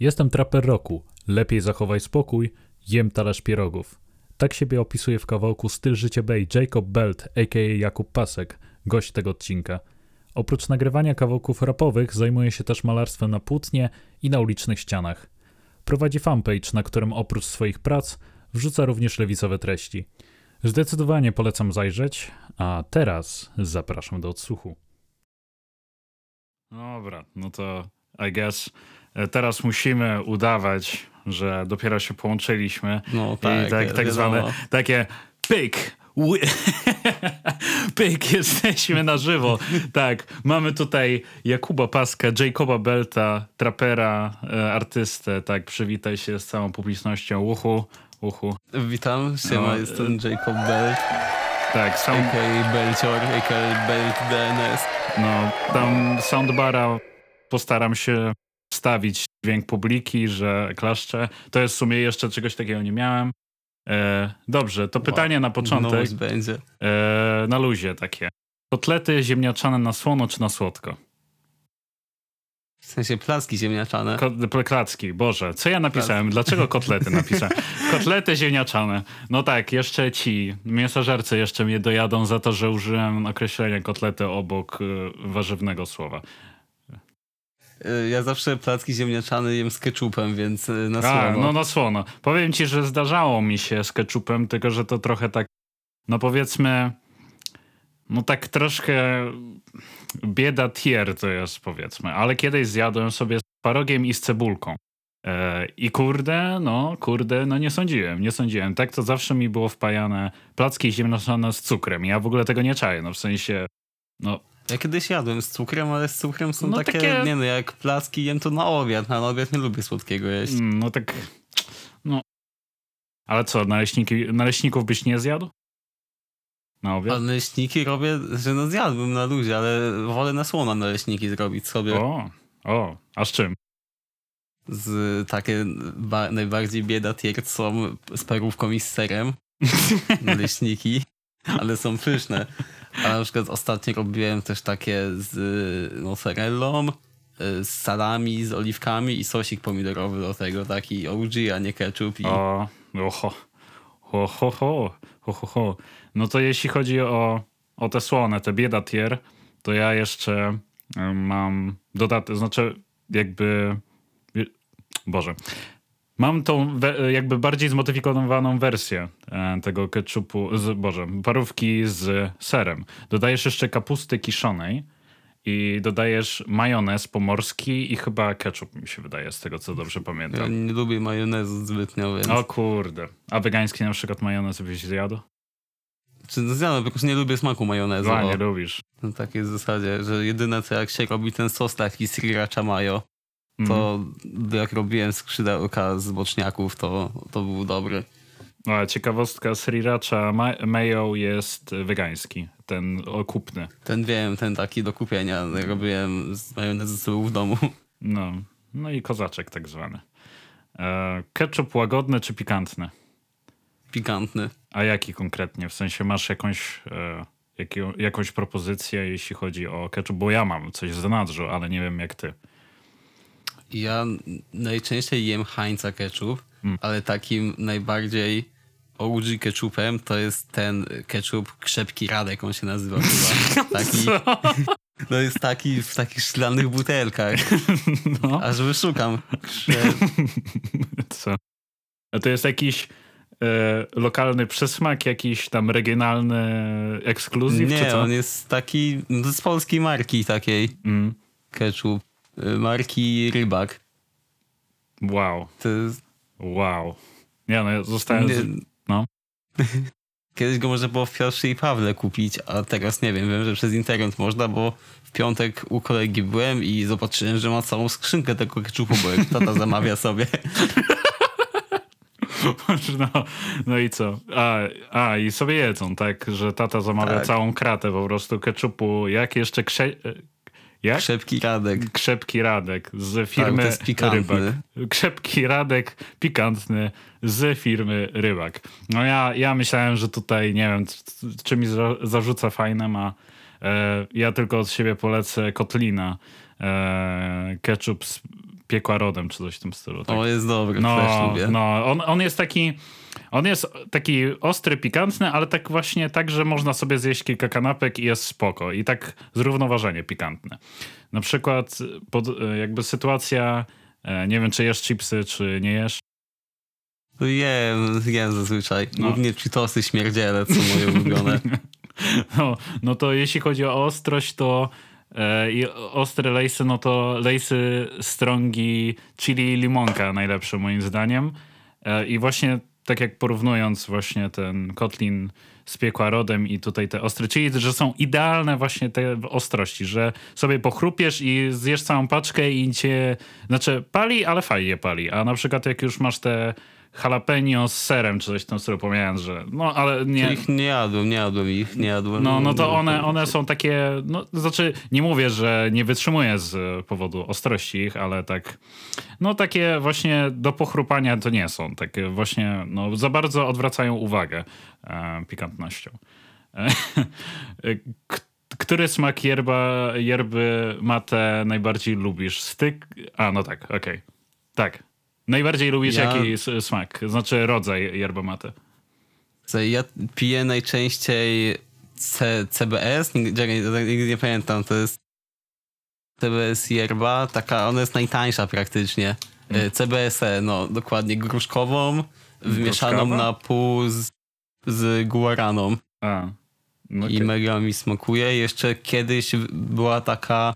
Jestem traper roku. Lepiej zachowaj spokój, jem talerz pierogów. Tak siebie opisuje w kawałku Styl Życie Bay Jacob Belt, a.k.a. Jakub Pasek, gość tego odcinka. Oprócz nagrywania kawałków rapowych zajmuje się też malarstwem na płótnie i na ulicznych ścianach. Prowadzi fanpage, na którym oprócz swoich prac wrzuca również lewicowe treści. Zdecydowanie polecam zajrzeć, a teraz zapraszam do odsłuchu. Dobra, no to I guess e, teraz musimy udawać, że dopiero się połączyliśmy. No tak, I tak, tak wiadomo. zwane takie pyk. Pyk, jesteśmy na żywo. Tak, mamy tutaj Jakuba Paska, Jacoba Belta, trapera, e, artystę. Tak, przywitaj się z całą publicznością. Uchu, uchu. Witam, siema, No, jestem Jacob Bell, Tak, są, a.k.a. Belcior, a.k.a. Belt DNS. no, tam soundbara postaram się wstawić dźwięk publiki, że klaszczę. To jest w sumie jeszcze czegoś takiego nie miałem. E, dobrze, to pytanie na początek. Nowość będzie. E, na luzie takie. Kotlety ziemniaczane na słono czy na słodko? W sensie placki ziemniaczane. Ko- klacki, Boże, co ja napisałem? Dlaczego kotlety napisałem? Kotlety ziemniaczane. No tak, jeszcze ci mięsożercy jeszcze mnie dojadą za to, że użyłem określenia kotlety obok y, warzywnego słowa. Y, Ja zawsze placki ziemniaczane jem z ketchupem, więc y, na A, słono. no na słono. Powiem ci, że zdarzało mi się z ketchupem, tylko że to trochę tak, no powiedzmy, no tak troszkę bieda tier to jest powiedzmy, ale kiedyś zjadłem sobie z parogiem i z cebulką. E, I kurde, no kurde, no nie sądziłem, nie sądziłem. Tak to zawsze mi było wpajane placki ziemniaczane z cukrem. Ja w ogóle tego nie czaję, no w sensie, no Ja kiedyś jadłem z cukrem, ale z cukrem są No takie, takie- nie no, jak placki jem to na obiad, na obiad nie lubię słodkiego jeść. Mm, No tak. No. Ale co, naleśniki, naleśników byś nie zjadł? Na obiad? A naleśniki robię, że no zjadłbym na luzie, ale wolę na słono naleśniki zrobić sobie. O, o, a z czym? Z takie ba- najbardziej bieda tier są z parówką i z serem. Naleśniki, ale są pyszne. A na przykład ostatnio robiłem też takie z mozzarellą, y, z salami, z oliwkami i sosik pomidorowy do tego, taki OG, a nie ketchup. I... O, oho, ho, ho, ho, ho, ho, ho. No to jeśli chodzi o, o te słone, te bieda tier, to ja jeszcze mam dodatek, znaczy jakby, Boże, mam tą jakby bardziej zmodyfikowaną wersję e, tego ketchupu, z, Boże, parówki z serem. Dodajesz jeszcze kapusty kiszonej i dodajesz majonez pomorski i chyba ketchup mi się wydaje, z tego co dobrze Ja pamiętam. nie lubię majonezu zbytnio, więc... O kurde. A wegański na przykład majonez byś zjadł? Czy no zjadłem, prostu nie lubię smaku majonezu. Dwa, o. nie lubisz. Na takiej zasadzie, że jedyne co jak się robi ten sos taki sriracha mayo, To jak robiłem skrzydełka z boczniaków, to, to był dobry. A ciekawostka, sriracha ma- mayo jest wegański, ten okupny. Ten wiem, ten taki do kupienia robiłem z co był w domu. No, no i kozaczek tak zwany. E, ketchup łagodny czy pikantny? Pikantny. A jaki konkretnie? W sensie masz jakąś, e, jakąś propozycję, jeśli chodzi o ketchup? Bo ja mam coś z zanadrzu, ale nie wiem jak ty. Ja najczęściej jem Heinza ketchup, Mm. ale takim najbardziej OG ketchupem to jest ten ketchup krzepki Radek, on się nazywa chyba. Taki, no jest taki w takich szklanych butelkach. No. Aż wyszukam. Co? A to jest jakiś e, lokalny przysmak, jakiś tam regionalny ekskluzyw, czy Nie, on jest taki no, z polskiej marki takiej Mm. ketchup. Y, Marki Rybak. Wow, To jest, wow. Nie no, ja zostałem... nie, Z... No. Kiedyś go można było w Piotrze i Pawle kupić, a teraz nie wiem, wiem, że przez internet można, bo w piątek u kolegi byłem i zobaczyłem, że ma całą skrzynkę tego ketchupu, bo jak tata zamawia sobie. No, no i co? A, a, i sobie jedzą, tak? Że tata zamawia Tak. całą kratę po prostu ketchupu. Jak jeszcze krze... Jak? Krzepki Radek. Krzepki Radek z firmy Tak, jest pikantny. Rybak. Krzepki Radek, pikantny z firmy Rybak. No ja, ja myślałem, że tutaj, nie wiem, czy mi za, zarzuca fajne, a e, ja tylko od siebie polecę Kotlina. E, ketchup z piekła rodem, czy coś w tym stylu. Tak? O, jest dobry, No, też lubię. no on, on jest taki. On jest taki ostry, pikantny, ale tak właśnie tak, że można sobie zjeść kilka kanapek i jest spoko. I tak zrównoważenie pikantne. Na przykład pod, jakby sytuacja, e, nie wiem czy jesz chipsy, czy nie jesz. Jem, jem zazwyczaj. No. Głównie Cheetosy śmierdziele, co moje ulubione. No, no to jeśli chodzi o ostrość, to e, i ostre lejsy, no to lejsy strongi chili i limonka najlepsze moim zdaniem. E, I właśnie tak jak porównując właśnie ten kotlin z piekła rodem i tutaj te ostre chili, że są idealne właśnie te ostrości, że sobie pochrupiesz i zjesz całą paczkę i cię, znaczy pali, ale fajnie pali. A na przykład jak już masz te jalapeno z serem, czy coś tym stylu, pomijając, że no ale nie... Ich nie jadłem, nie jadłem ich, nie jadłem. No, no to one, one są takie, no znaczy nie mówię, że nie wytrzymuję z powodu ostrości ich, ale tak, no takie właśnie do pochrupania to nie są. Takie właśnie, no za bardzo odwracają uwagę e, pikantnością. E, k- który smak yerba, yerby mate najbardziej lubisz? Styk? A, no tak, okej. Tak. Najbardziej lubisz Ja- jaki smak? Znaczy rodzaj yerba mate. Ja piję najczęściej C, CBS, nigdy, czekaj, nigdy nie pamiętam, to jest CBS yerba, taka, ona jest najtańsza praktycznie. E, CBSE, no dokładnie, gruszkową, wymieszaną Gruszkowa? na pół z, z guaraną A. No i mega mi smakuje. Jeszcze kiedyś była taka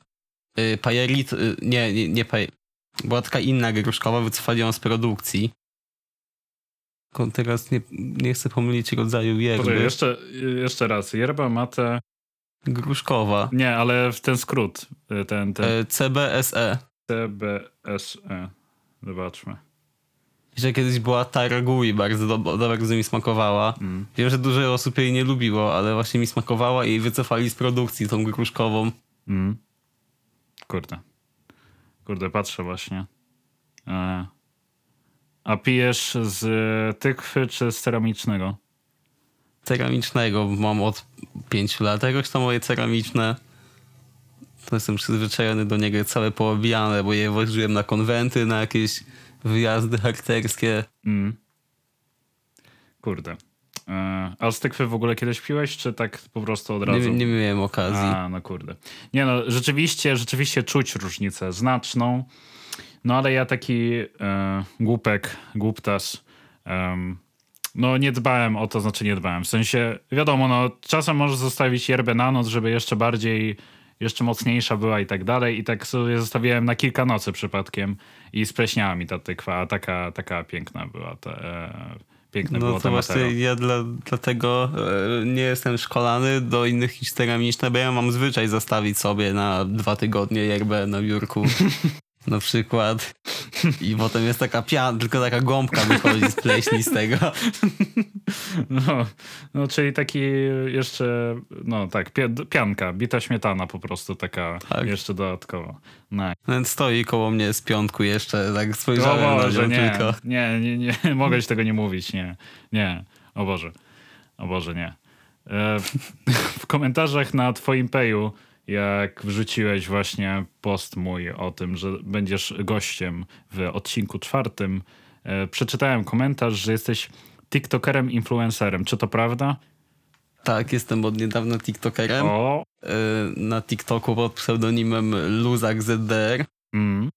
y, pajerit, y, nie, nie, nie paj, była taka inna gruszkowa, wycofali ją z produkcji. Tylko Teraz nie, nie chcę pomylić rodzaju yerby. Poczekaj, jeszcze, jeszcze raz. Yerba mate. Gruszkowa. Nie, ale w ten skrót. y, Ten, ten E, CBSE. CBSE. Zobaczmy. Jeszcze kiedyś była Taragui, bardzo do, bardzo mi smakowała. Mm. Wiem, że dużo osób jej nie lubiło, ale właśnie mi smakowała i wycofali z produkcji tą gruszkową. Mm. Kurde. Kurde, patrzę właśnie. E. A pijesz z tykwy czy z ceramicznego? Ceramicznego mam od pięciu lat. Jakoś to moje ceramiczne. To jestem przyzwyczajony do niego całe poobijane, bo je woziłem na konwenty, na jakieś wyjazdy harcerskie. Mm. Kurde. E. A z tykwy w ogóle kiedyś piłeś, czy tak po prostu od razu? Nie, nie miałem okazji. A, no kurde. Nie no, rzeczywiście, rzeczywiście czuć różnicę znaczną. No ale ja taki e, głupek, głuptas, no nie dbałem o to, znaczy nie dbałem. W sensie, wiadomo, no czasem możesz zostawić yerbę na noc, żeby jeszcze bardziej, jeszcze mocniejsza była i tak dalej. I tak sobie zostawiłem na kilka nocy przypadkiem i spleśniała mi ta tykwa, a taka, taka piękna była ta, e, piękne było No to to właśnie materiał. ja dla, dlatego e, nie jestem szkolany do innych niż ceramiczne, bo ja mam zwyczaj zostawić sobie na dwa tygodnie yerbę na biurku. na przykład. I potem jest taka pian, tylko taka gąbka wychodzi z pleśni z tego. No, no, czyli taki jeszcze, no tak, pia- pianka, bita śmietana po prostu taka Tak. jeszcze dodatkowo. No. Ten stoi koło mnie z piątku jeszcze, tak spojrzałem na Boże, nią nie, tylko. nie, nie, nie, mogę ci tego nie mówić, nie, nie, o Boże, o Boże, nie. E, w komentarzach na twoim peju, jak wrzuciłeś właśnie post mój o tym, że będziesz gościem w odcinku czwartym, e, przeczytałem komentarz, że jesteś tiktokerem, influencerem. Czy to prawda? Tak, jestem od niedawna tiktokerem. O, E, Na TikToku pod pseudonimem Luzak ZDR. mm.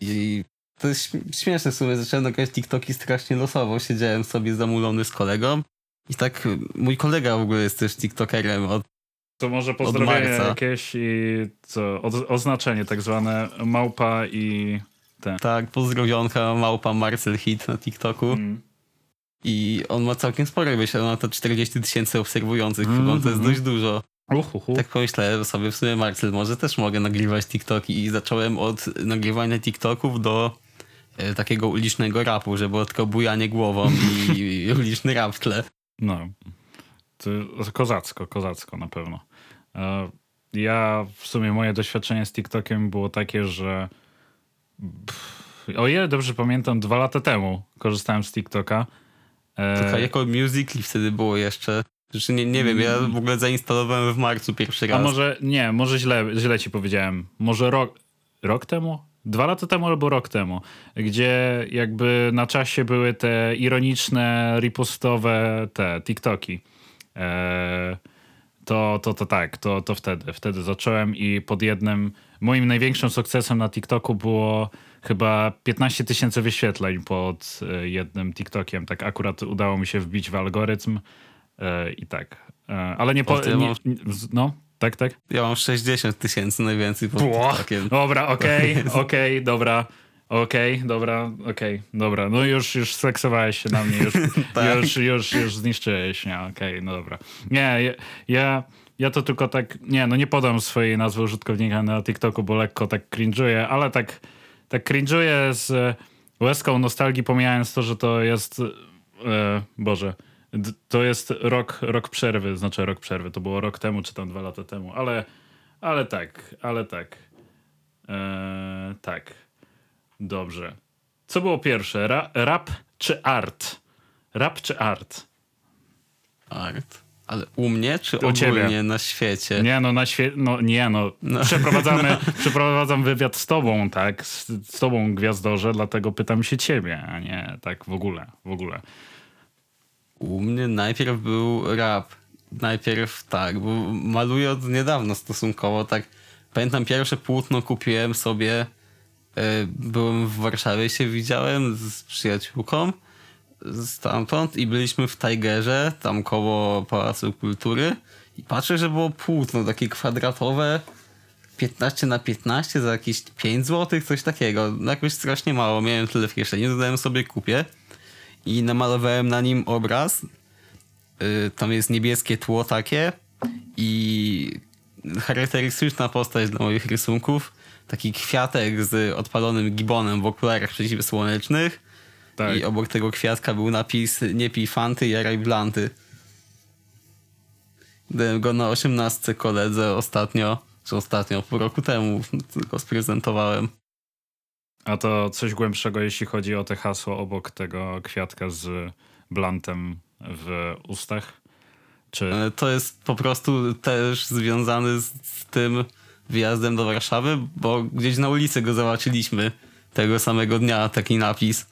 I to jest śm- śmieszne w sumie, zacząłem nagrywać TikToki strasznie losowo, siedziałem sobie zamulony z kolegą i tak y, mój kolega w ogóle jest też TikTokerem od To może pozdrowienie jakieś i co, o, oznaczenie tak zwane małpa i ten. tak, pozdrowionka małpa Marcel Hit na TikToku Mm. i on ma całkiem sporo, on ma to 40 tysięcy obserwujących, mm to jest dość dużo. Uhuhu. Tak pomyślałem sobie w sumie, Marcel, może też mogę nagrywać TikToki i zacząłem od nagrywania TikToków do e, takiego ulicznego rapu, że było tylko bujanie głową i, i uliczny rap w tle. No. To kozacko, kozacko na pewno. E, Ja w sumie moje doświadczenie z TikTokiem było takie, że pff, o ile dobrze pamiętam, dwa lata temu korzystałem z TikToka. E, Trochę jako Musical.ly wtedy było jeszcze. Znaczy nie, nie wiem, ja w ogóle zainstalowałem w marcu pierwszy A raz. może nie, może źle, źle ci powiedziałem. Może rok, rok temu? dwa lata temu albo rok temu, gdzie jakby na czasie były te ironiczne, ripostowe te TikToki. E, to, to, to tak, to, to wtedy, wtedy zacząłem i pod jednym, moim największym sukcesem na TikToku było chyba 15 tysięcy wyświetleń pod e, jednym TikTokiem. Tak akurat udało mi się wbić w algorytm e, i tak. E, ale nie po... Nie, no, tak, tak. Ja mam 60 tysięcy najwięcej pod. TikTokiem. Dobra, okej, okej, dobra. Okej, dobra, okej, dobra. No już, już seksowałeś się na mnie, już, Tak. już, już, już zniszczyłeś mnie, okej, no dobra. Nie, ja- ja, to tylko tak, nie, no nie podam swojej nazwy użytkownika na TikToku, bo lekko tak cringe'uję, ale tak, tak cringe'uję z e, łezką nostalgii, pomijając to, że to jest, e, Boże, to jest rok, rok przerwy, znaczy rok przerwy, to było rok temu, czy tam dwa lata temu, ale, ale tak, ale tak. Eee, tak. Dobrze. Co było pierwsze? Ra rap czy art? Rap czy art? Art. Ale u mnie, czy U ciebie. ogólnie na świecie? Nie no, na świecie, no nie no. Przeprowadzamy, przeprowadzam wywiad z tobą, tak? Z, z tobą, Gwiazdorze, dlatego pytam się ciebie, a nie tak w ogóle, w ogóle. U mnie najpierw był rap. Najpierw tak, bo maluję od niedawna stosunkowo, tak. Pamiętam pierwsze płótno kupiłem sobie, byłem w Warszawie, się widziałem z przyjaciółką stamtąd i byliśmy w Tigerze, tam koło Pałacu Kultury i patrzę, że było płótno takie kwadratowe, 15 na 15 za jakieś 5 zł, coś takiego. No jakoś strasznie mało, miałem tyle w kieszeni, dodałem sobie kupię i namalowałem na nim obraz. Y, Tam jest niebieskie tło takie i charakterystyczna postać dla moich rysunków. Taki kwiatek z odpalonym gibonem w okularach przeciwsłonecznych. Tak. I obok tego kwiatka był napis nie pij fanty, jaraj blanty. Dałem go na 18 koledze ostatnio, czy ostatnio, pół roku temu tylko sprezentowałem. A to coś głębszego, jeśli chodzi o te hasło obok tego kwiatka z blantem w ustach? Czy... E, To jest po prostu też związany z, z tym wyjazdem do Warszawy, bo gdzieś na ulicy go zobaczyliśmy tego samego dnia, taki napis.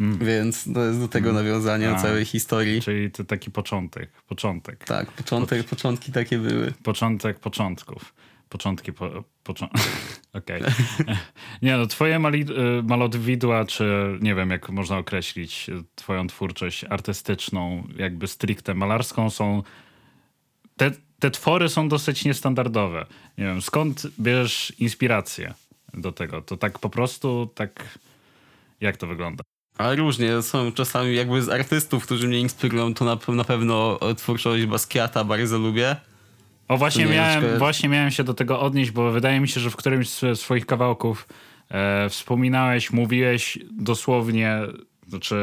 Więc to jest do tego nawiązania Mm. A. całej historii. Czyli to taki początek, początek. Tak, początek, początki takie były. Początek początków. Początki po, począ... Okej. Nie no, twoje mali, y, malowidła, czy nie wiem jak można określić twoją twórczość artystyczną, jakby stricte malarską są... Te, te twory są dosyć niestandardowe. Nie wiem, skąd bierzesz inspirację do tego? To tak po prostu, tak... Jak to wygląda? Ale różnie, są czasami jakby z artystów, którzy mnie inspirują, to na, na pewno twórczość Basquiata bardzo lubię. O, właśnie miałem, właśnie miałem się do tego odnieść, bo wydaje mi się, że w którymś z swoich kawałków e, wspominałeś, mówiłeś dosłownie, znaczy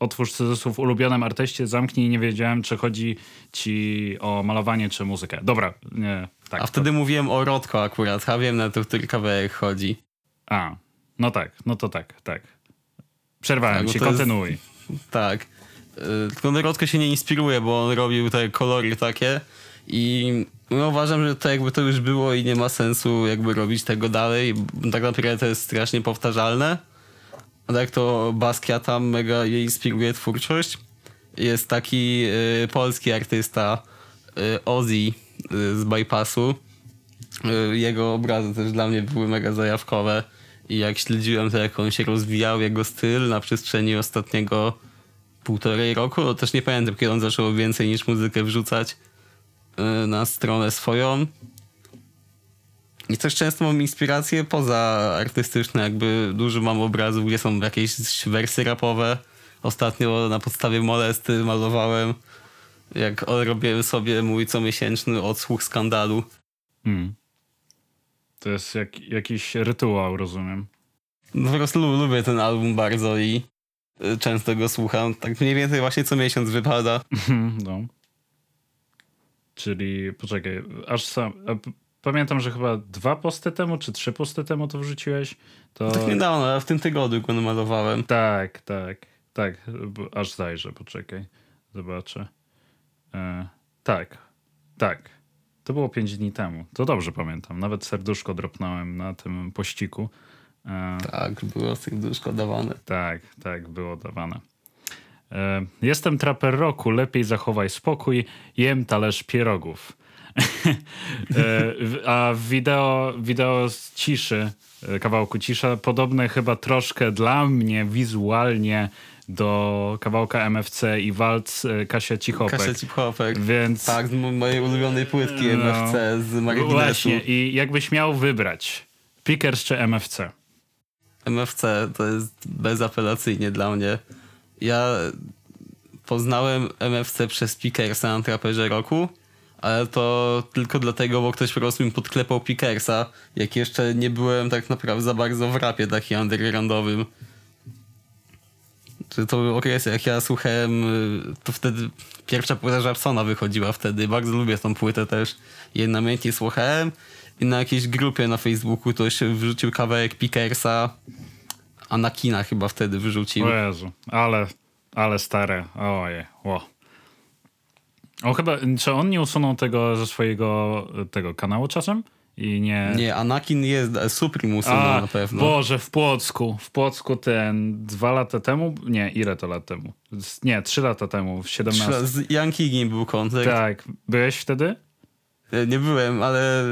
otwórz cudzysłów ulubionym artyście, zamknij i nie wiedziałem, czy chodzi ci o malowanie, czy muzykę. Dobra, nie, tak. A wtedy mówiłem o Rodko akurat, a wiem na to, który kawałek chodzi. A, no tak, no to tak, tak. Przerwałem Tak, bo ci, to jest- kontynuuj. Tak. Y, Tylko na Rodko się nie inspiruje, bo on robił te kolory takie i no, uważam, że to jakby to już było i nie ma sensu jakby robić tego dalej. Tak naprawdę to jest strasznie powtarzalne. A tak to Basquiat mega je inspiruje twórczość. Jest taki y, polski artysta y, Ozzy y, z Bypassu. Y, jego obrazy też dla mnie były mega zajawkowe i jak śledziłem to, jak on się rozwijał, jego styl na przestrzeni ostatniego półtorej roku, to też nie pamiętam, kiedy on zaczął więcej niż muzykę wrzucać y, na stronę swoją. I też często mam inspiracje poza artystyczne, jakby dużo mam obrazów, gdzie są jakieś wersy rapowe. Ostatnio na podstawie molesty malowałem, jak robiłem sobie mój comiesięczny odsłuch skandalu. Hmm. To jest jak, jakiś rytuał, rozumiem. No po prostu lu- lubię ten album bardzo i y, często go słucham. Tak mniej więcej właśnie co miesiąc wypada. no. Czyli, poczekaj, aż sam... Pamiętam, że chyba dwa posty temu, czy trzy posty temu to wrzuciłeś. To... Tak niedawno, ale w tym tygodniu go namalowałem. Tak, tak, tak. Aż zajrzę, poczekaj. Zobaczę. E, tak, tak. To było pięć dni temu. To dobrze pamiętam. Nawet serduszko dropnąłem na tym pościgu. E, Tak, było serduszko dawane. tak, tak, było dawane. E, jestem traper roku, lepiej zachowaj spokój, jem talerz pierogów. e, a wideo, wideo z ciszy, e, kawałku cisza, podobne chyba troszkę dla mnie wizualnie do kawałka MFC i walc e, Kasia Cichopek. Kasia Cichopek. Więc Tak, z mo- mojej ulubionej płytki No. MFC z marginesu. właśnie, i jakbyś miał wybrać Pickers czy MFC? MFC to jest bezapelacyjnie dla mnie. Ja poznałem MFC przez Pickersa na traperze roku, ale to tylko dlatego, bo ktoś po prostu mi podklepał Pickersa, jak jeszcze nie byłem tak naprawdę za bardzo w rapie takim undergroundowym. Czy to był okres, jak ja słuchałem, y, to wtedy pierwsza płyta Żabsona wychodziła wtedy. Bardzo lubię tą płytę też. Jej namiętnie słuchałem i na jakiejś grupie na Facebooku ktoś wrzucił kawałek Pickersa, Anakina chyba wtedy wyrzucił. O Jezu, ale, ale stare. Ojej, ło. O, chyba, czy on nie usunął tego ze swojego tego kanału czasem? I nie... Nie, Anakin jest, Supreme usunął A, na pewno. Boże, w Płocku. W Płocku ten dwa lata temu? Nie, ile to lat temu? Nie, trzy lata temu, w 17. Trzy- Z Yankigiem był koncert. Tak. Byłeś wtedy? E, Nie byłem, ale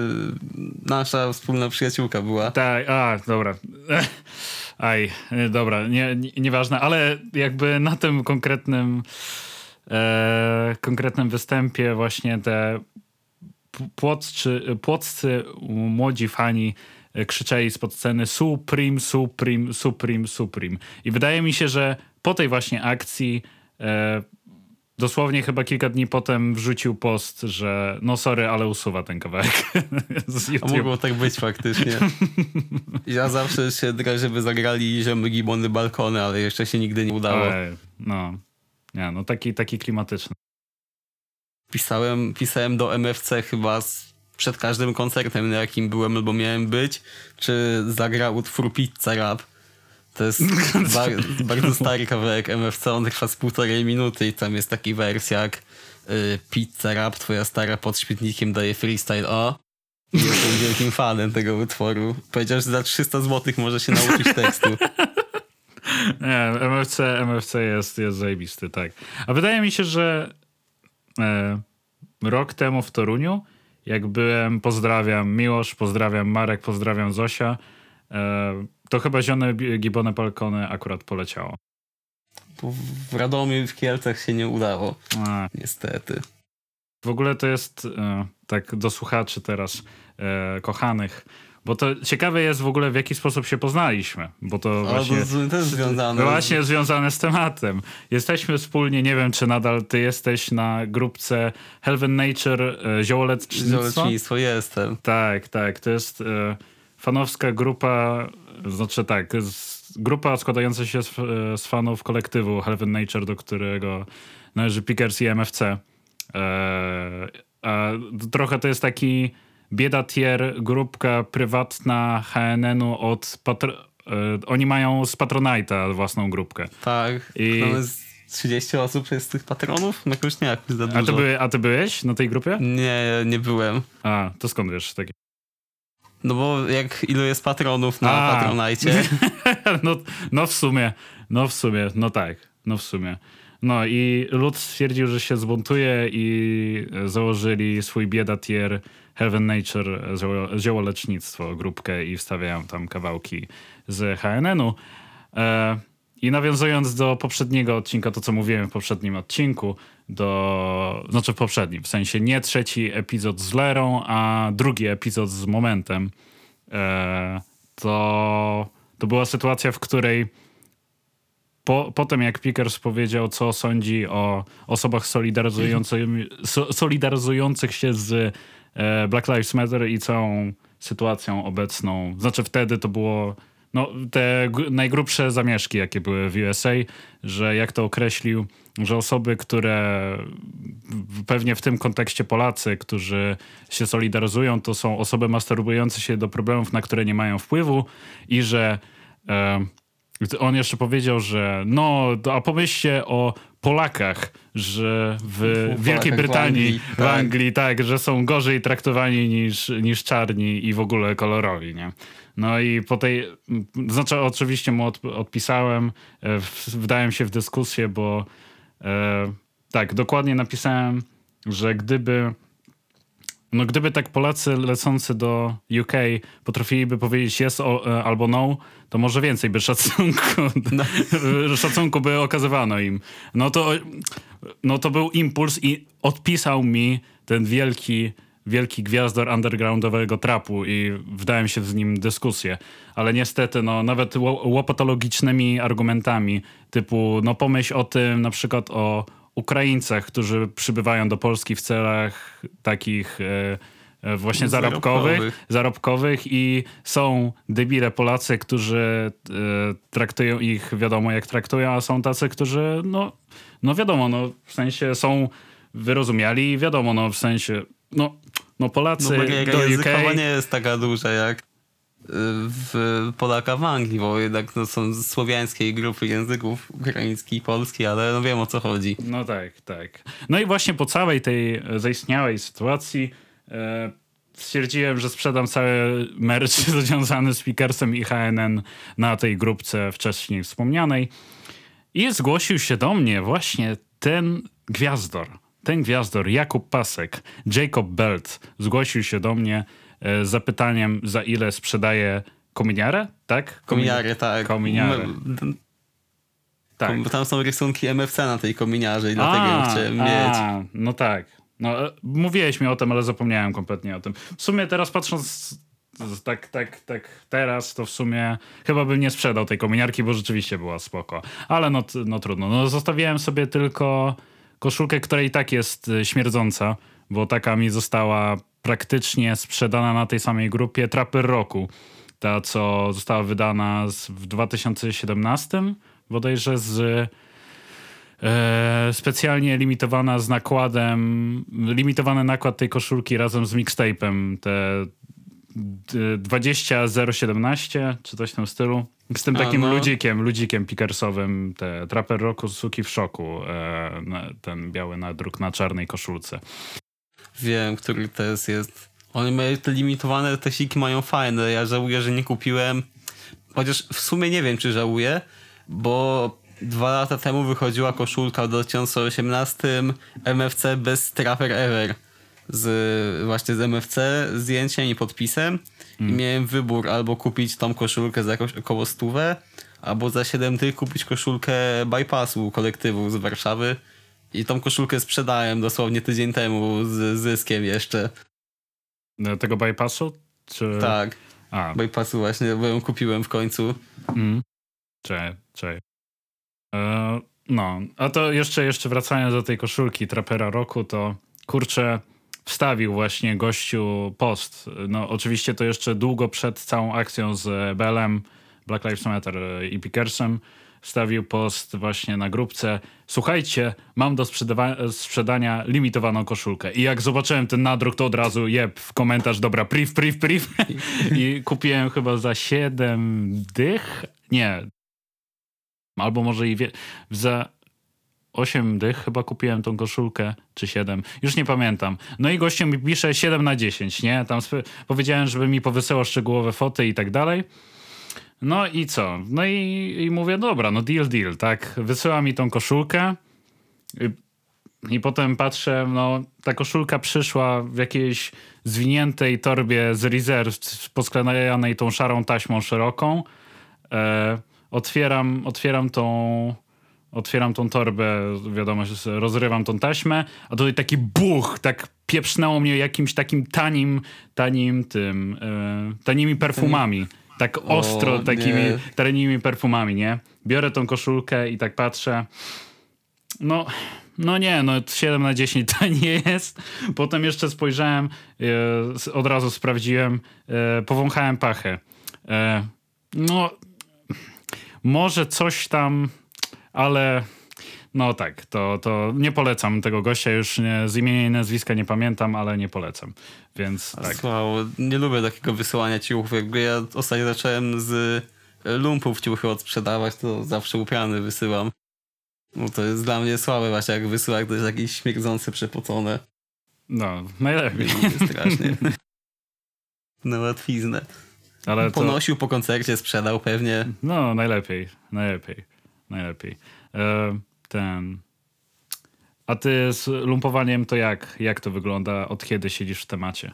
nasza wspólna przyjaciółka była. Tak, a, dobra. Aj, e, dobra, nie, nie, nieważne, ale jakby na tym konkretnym e, konkretnym występie właśnie te p- płoccy, płoccy młodzi fani e, krzyczeli spod sceny Supreme, Supreme, Supreme, Supreme. I wydaje mi się, że po tej właśnie akcji e, dosłownie chyba kilka dni potem wrzucił post, że no sorry, ale usuwa ten kawałek z A YouTube. mogło tak być faktycznie. Ja zawsze się drę, żeby zagrali ziomy gibony balkony, ale jeszcze się nigdy nie udało. Ej, no, nie, no taki, taki klimatyczny. Pisałem, pisałem do MFC chyba z, przed każdym koncertem, na jakim byłem albo miałem być, czy zagra utwór Pizza Rap. To jest bar, bardzo stary kawałek MFC, on trwa z półtorej minuty i tam jest taki wers jak y, Pizza Rap, twoja stara pod śmietnikiem daje freestyle, o. Jestem wielkim fanem tego utworu. Powiedział, że za 300 zł może się nauczyć tekstu. Nie, MFC, MFC jest, jest zajebisty, tak. A wydaje mi się, że e, rok temu w Toruniu, jak byłem, pozdrawiam Miłosz, pozdrawiam Marek, pozdrawiam Zosia, e, to chyba zione Gibone Balkony akurat poleciało. W Radomiu i w Kielcach się nie udało, A, niestety. W ogóle to jest e, tak do słuchaczy teraz e, kochanych, bo to ciekawe jest w ogóle w jaki sposób się poznaliśmy, bo to właśnie... to z- też związane. Właśnie związane z tematem. Jesteśmy wspólnie, nie wiem czy nadal ty jesteś na grupce Heaven Nature e, z Ziołolecznictwo? Ziołecznictwo jestem. Tak, tak. To jest e, fanowska grupa, znaczy tak, z, grupa składająca się z, e, z fanów kolektywu Heaven Nature, do którego należy Pickers i MFC. E, a trochę to jest taki bieda tier, grupka prywatna HNN-u od e, oni mają z Patronite'a własną grupkę. Tak. I- Mamy z 30 osób jest tych patronów? No jakoś nie jakoś za A dużo. ty, były, a ty byłeś na tej grupie? Nie, nie byłem. A, to skąd wiesz takie? No bo jak ilu jest patronów na A. Patronajcie? no, no w sumie, no w sumie, no tak, no w sumie. No i lud stwierdził, że się zbuntuje i założyli swój bieda tier Heaven Nature zioło- ziołolecznictwo, grupkę i wstawiają tam kawałki z HNN-u. E, I nawiązując do poprzedniego odcinka, to co mówiłem w poprzednim odcinku, do, znaczy w poprzednim, w sensie nie trzeci epizod z Lerą, a drugi epizod z Momentem, e, to, to była sytuacja, w której po, potem jak Pickers powiedział, co sądzi o osobach solidaryzujących, so, solidaryzujących się z Black Lives Matter i całą sytuacją obecną. Znaczy wtedy to było no, te najgrubsze zamieszki, jakie były w USA, że jak to określił, że osoby, które pewnie w tym kontekście Polacy, którzy się solidaryzują, to są osoby masturbujące się do problemów, na które nie mają wpływu i że e, on jeszcze powiedział, że no, a pomyślcie o Polakach, że w Polakach Wielkiej w Brytanii, Anglii, w tak. Anglii, tak, że są gorzej traktowani niż, niż czarni i w ogóle kolorowi, nie? No i po tej, znaczy oczywiście mu od, odpisałem, e, w- wdałem się w dyskusję, bo e, tak, dokładnie napisałem, że gdyby no gdyby tak Polacy lecący do UK potrafiliby powiedzieć yes o, e, albo no, to może więcej by szacunku, szacunku by okazywano im. No to, no to był impuls i odpisał mi ten wielki, wielki gwiazdor undergroundowego trapu i wdałem się z nim w dyskusję. Ale niestety, no nawet ło- łopatologicznymi argumentami typu, no pomyśl o tym na przykład o Ukraińcach, którzy przybywają do Polski w celach takich e, e, właśnie zarobkowych, Zarobkowych. zarobkowych i są debile Polacy, którzy e, traktują ich wiadomo jak traktują, a są tacy, którzy no, no wiadomo, no w sensie są wyrozumiali i wiadomo, no w sensie no, no No Polacy bariera do UK nie jest taka duża jak w Polaka w Anglii, bo jednak no, są słowiańskie grupy języków, ukraiński i polski, ale no wiem o co chodzi. No tak, tak. No i właśnie po całej tej e, zaistniałej sytuacji e, stwierdziłem, że sprzedam cały merch związany z Pickersem i HNN na tej grupce wcześniej wspomnianej. I zgłosił się do mnie właśnie ten gwiazdor, ten gwiazdor, Jakub Pasek, Jacob Belt, zgłosił się do mnie zapytaniem, za ile sprzedaje kominiarę, tak? Kominiary, tak. Kominiary. M- Tak. Bo tam są rysunki MFC na tej kominiarze i dlatego ją chciałem mieć. a, no tak. No, e, mówiłeś mi o tym, ale zapomniałem kompletnie o tym. W sumie teraz patrząc tak, tak, tak teraz, to w sumie chyba bym nie sprzedał tej kominiarki, bo rzeczywiście była spoko. Ale no, no trudno. No, zostawiłem sobie tylko koszulkę, która i tak jest e, śmierdząca, bo taka mi została praktycznie sprzedana na tej samej grupie Trapper Roku. Ta, co została wydana w 2017 bodajże z E, specjalnie limitowana z nakładem, limitowany nakład tej koszulki razem z mixtape'em, te d- 20017 czy coś w tym stylu. Z tym takim no. ludzikiem, ludzikiem pikersowym, te Trapper Roku, Suki w szoku, e, ten biały nadruk na czarnej koszulce. Wiem, który to jest. jest. One mają te limitowane, te siki mają fajne. Ja żałuję, że nie kupiłem. Chociaż w sumie nie wiem, czy żałuję, bo dwa lata temu wychodziła koszulka w 2018 MFC bez Trapper Ever. Z, właśnie z MFC, zdjęciem i podpisem. I miałem wybór albo kupić tą koszulkę za jakoś około stówę, albo za 7 tych kupić koszulkę bypassu kolektywu z Warszawy. I tą koszulkę sprzedałem dosłownie tydzień temu z zyskiem jeszcze. E, Tego bypassu? Czy... Tak, A, bypassu właśnie, bo ją kupiłem w końcu. Mm. Czekaj, czekaj. E, no, a to jeszcze, jeszcze wracając do tej koszulki Trapera Roku, to kurczę, wstawił właśnie gościu post. No oczywiście to jeszcze długo przed całą akcją z BLM, Black Lives Matter i Pickersem, wstawił post właśnie na grupce. Słuchajcie, mam do sprzedania limitowaną koszulkę. I jak zobaczyłem ten nadruk, to od razu jeb w komentarz, dobra, priv, priv, priv. I kupiłem chyba za 7 dych. Nie. Albo może i wie- za 8 dych chyba kupiłem tą koszulkę, czy 7. Już nie pamiętam. No i gościu mi pisze 7 na 10, nie? Tam powiedziałem, żeby mi powysyłał szczegółowe foty i tak dalej. No i co? No i, i mówię, dobra, no deal, deal, tak? Wysyła mi tą koszulkę i, i potem patrzę, no ta koszulka przyszła w jakiejś zwiniętej torbie z rezerw, posklejanej tą szarą taśmą szeroką. E, otwieram, otwieram tą otwieram tą torbę, wiadomo, rozrywam tą taśmę, a tutaj taki buch, tak pieprznęło mnie jakimś takim tanim, tanim tym, e, tanimi perfumami. Tak ostro, O, takimi nie. tanimi perfumami, nie? Biorę tą koszulkę i tak patrzę. No, no nie, no 7 na 10 to nie jest. Potem jeszcze spojrzałem, e, od razu sprawdziłem, e, powąchałem pachę. E, no, może coś tam, ale no tak, to, to nie polecam tego gościa, już nie, z imienia i nazwiska nie pamiętam, ale nie polecam. Więc tak. Słabo, nie lubię takiego wysyłania ciuchów. Jakby ja ostatnio zacząłem z lumpów ciuchy odsprzedawać, to zawsze upiany wysyłam. No to jest dla mnie słabe właśnie, jak wysyła ktoś jakieś śmierdzące, przepocone. No, najlepiej. Strasznie. Na łatwiznę. Ale to... Ponosił po koncercie, sprzedał pewnie. No, najlepiej, najlepiej, najlepiej. E, ten... A ty z lumpowaniem to jak? Jak to wygląda? Od kiedy siedzisz w temacie?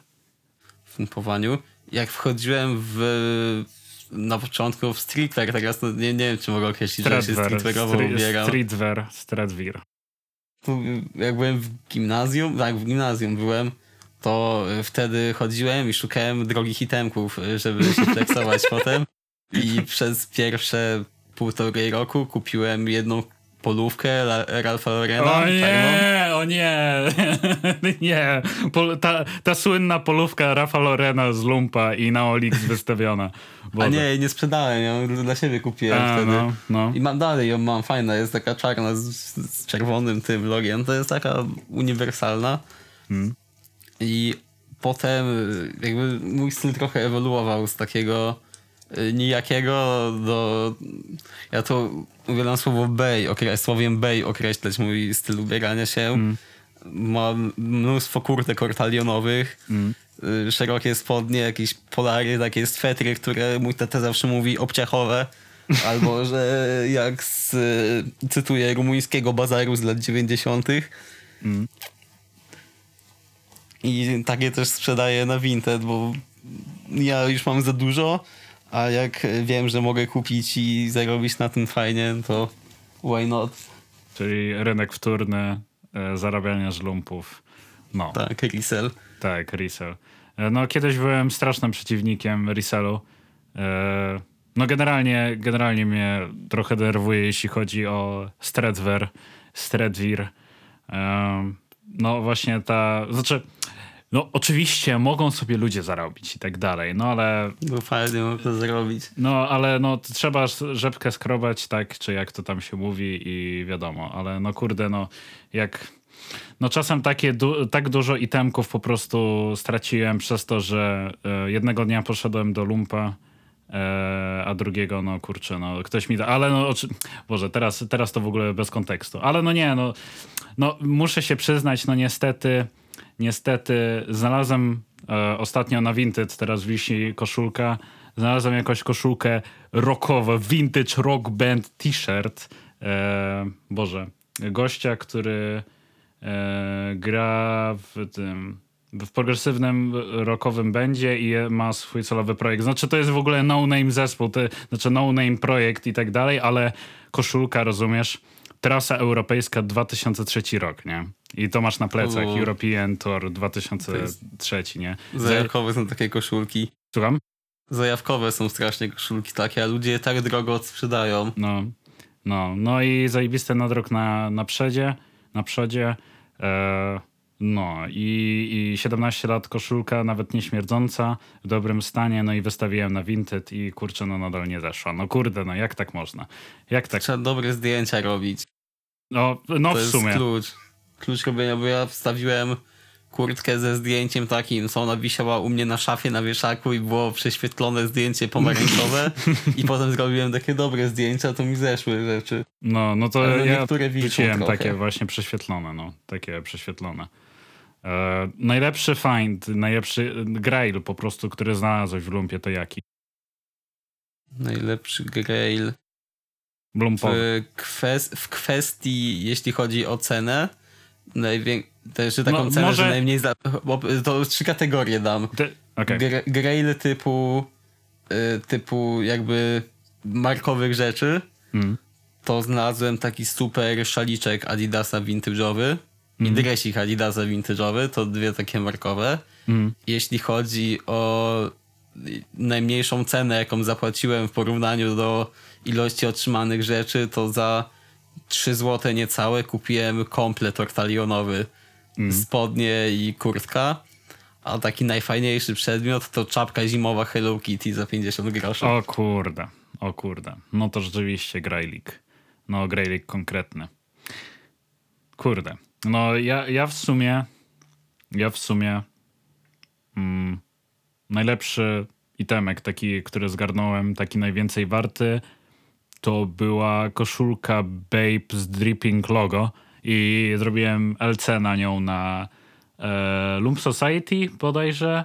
W lumpowaniu? Jak wchodziłem w na początku w streetwear, teraz no nie, nie wiem, czy mogę określić, że się streetwearowo stri ubieram. Streetwear, streetwear. Jak byłem w gimnazjum, tak, w gimnazjum byłem, to wtedy chodziłem i szukałem drogich itemków, żeby się flexować potem. I przez pierwsze półtorej roku kupiłem jedną polówkę Ralfa Lorena. O nie, o nie, nie. Ta, ta słynna polówka Rafa Lorena z Lumpa i na Olix wystawiona. Boże. A nie, nie sprzedałem, ją dla siebie kupiłem A, wtedy. No, no. I mam dalej ją mam, fajna, jest taka czarna z, z czerwonym tym logiem. To jest taka uniwersalna. Hmm. I potem jakby mój styl trochę ewoluował z takiego nijakiego do... Ja to uwielbiam słowo bay, okre... słowiem bay określać mój styl ubierania się. Mm. Mam mnóstwo kurtek ortalionowych, mm. szerokie spodnie, jakieś polary, takie swetry, które mój tata zawsze mówi obciachowe. Albo, że jak z, cytuję, rumuńskiego bazaru z lat 90. Mm. I takie też sprzedaję na Vinted, bo ja już mam za dużo, a jak wiem, że mogę kupić i zarobić na tym fajnie, to why not? Czyli rynek wtórny, e, zarabiania żlumpów. No. Tak, resell. Tak, resell. E, no kiedyś byłem strasznym przeciwnikiem resellu. E, no generalnie, generalnie mnie trochę denerwuje, jeśli chodzi o Stradwer, Stradwir. E, no właśnie ta, znaczy no oczywiście mogą sobie ludzie zarobić i tak dalej, no ale... No fajnie można zarobić. No ale no trzeba rzepkę skrobać, tak, czy jak to tam się mówi i wiadomo, ale no kurde, no jak... No czasem takie du tak dużo itemków po prostu straciłem przez to, że e, jednego dnia poszedłem do lumpa, e, a drugiego, no kurczę, no ktoś mi da, ale no, Boże, teraz, teraz to w ogóle bez kontekstu, ale no nie, no, no muszę się przyznać, no niestety niestety znalazłem e, ostatnio na Vinted, teraz wisi koszulka, znalazłem jakąś koszulkę rockową, vintage rock band t-shirt. E, Boże, gościa, który e, gra w tym w progresywnym rockowym będzie i ma swój celowy projekt. Znaczy to jest w ogóle no-name zespół, to, znaczy no-name projekt i tak dalej, ale koszulka, rozumiesz, trasa europejska 2003 rok, nie? I to masz na plecach, U. European Tour 2003, nie? Zajawkowe są takie koszulki. Słucham? Zajawkowe są strasznie koszulki takie, a ludzie je tak drogo sprzedają. No, no, no i zajebiste nadrok na, na przedzie, na przodzie. E, no i, i 17 lat koszulka, nawet nie śmierdząca, w dobrym stanie, no i wystawiłem na Vinted i kurczę, no nadal nie zeszła. No kurde, no jak tak można? Jak tak? Trzeba dobre zdjęcia robić. No, no to w sumie. Jest klucz. Klucz robienia, bo ja wstawiłem kurtkę ze zdjęciem takim, co ona wisiała u mnie na szafie na wieszaku i było prześwietlone zdjęcie pomarańczowe i potem zrobiłem takie dobre zdjęcia, to mi zeszły rzeczy. No, no to Ale ja wróciłem takie właśnie prześwietlone, no, takie prześwietlone. E, najlepszy find, najlepszy grail po prostu, który znalazłeś w lumpie, to jaki? Najlepszy grail Blumpowy. W, kwest w kwestii, jeśli chodzi o cenę, najwię... też taką no, cenę, może... że najmniej... Za... To trzy kategorie dam. Ty... Okay. grail typu y, typu jakby markowych rzeczy, mm. to znalazłem taki super szaliczek Adidasa vintage'owy mm. i dresik Adidasa vintage'owy, to dwie takie markowe. Mm. Jeśli chodzi o najmniejszą cenę, jaką zapłaciłem w porównaniu do ilości otrzymanych rzeczy, to za 3 zł niecałe kupiłem komplet ortalionowy. Mm. Spodnie i kurtka. A taki najfajniejszy przedmiot to czapka zimowa Hello Kitty za 50 groszy. O kurde, o kurde. No to rzeczywiście grajlik. No grajlik konkretny. Kurde. No ja, ja w sumie ja w sumie mm, najlepszy itemek taki, który zgarnąłem, taki najwięcej warty to była koszulka Babe z Dripping logo i zrobiłem LC na nią na e, Lump Society bodajże.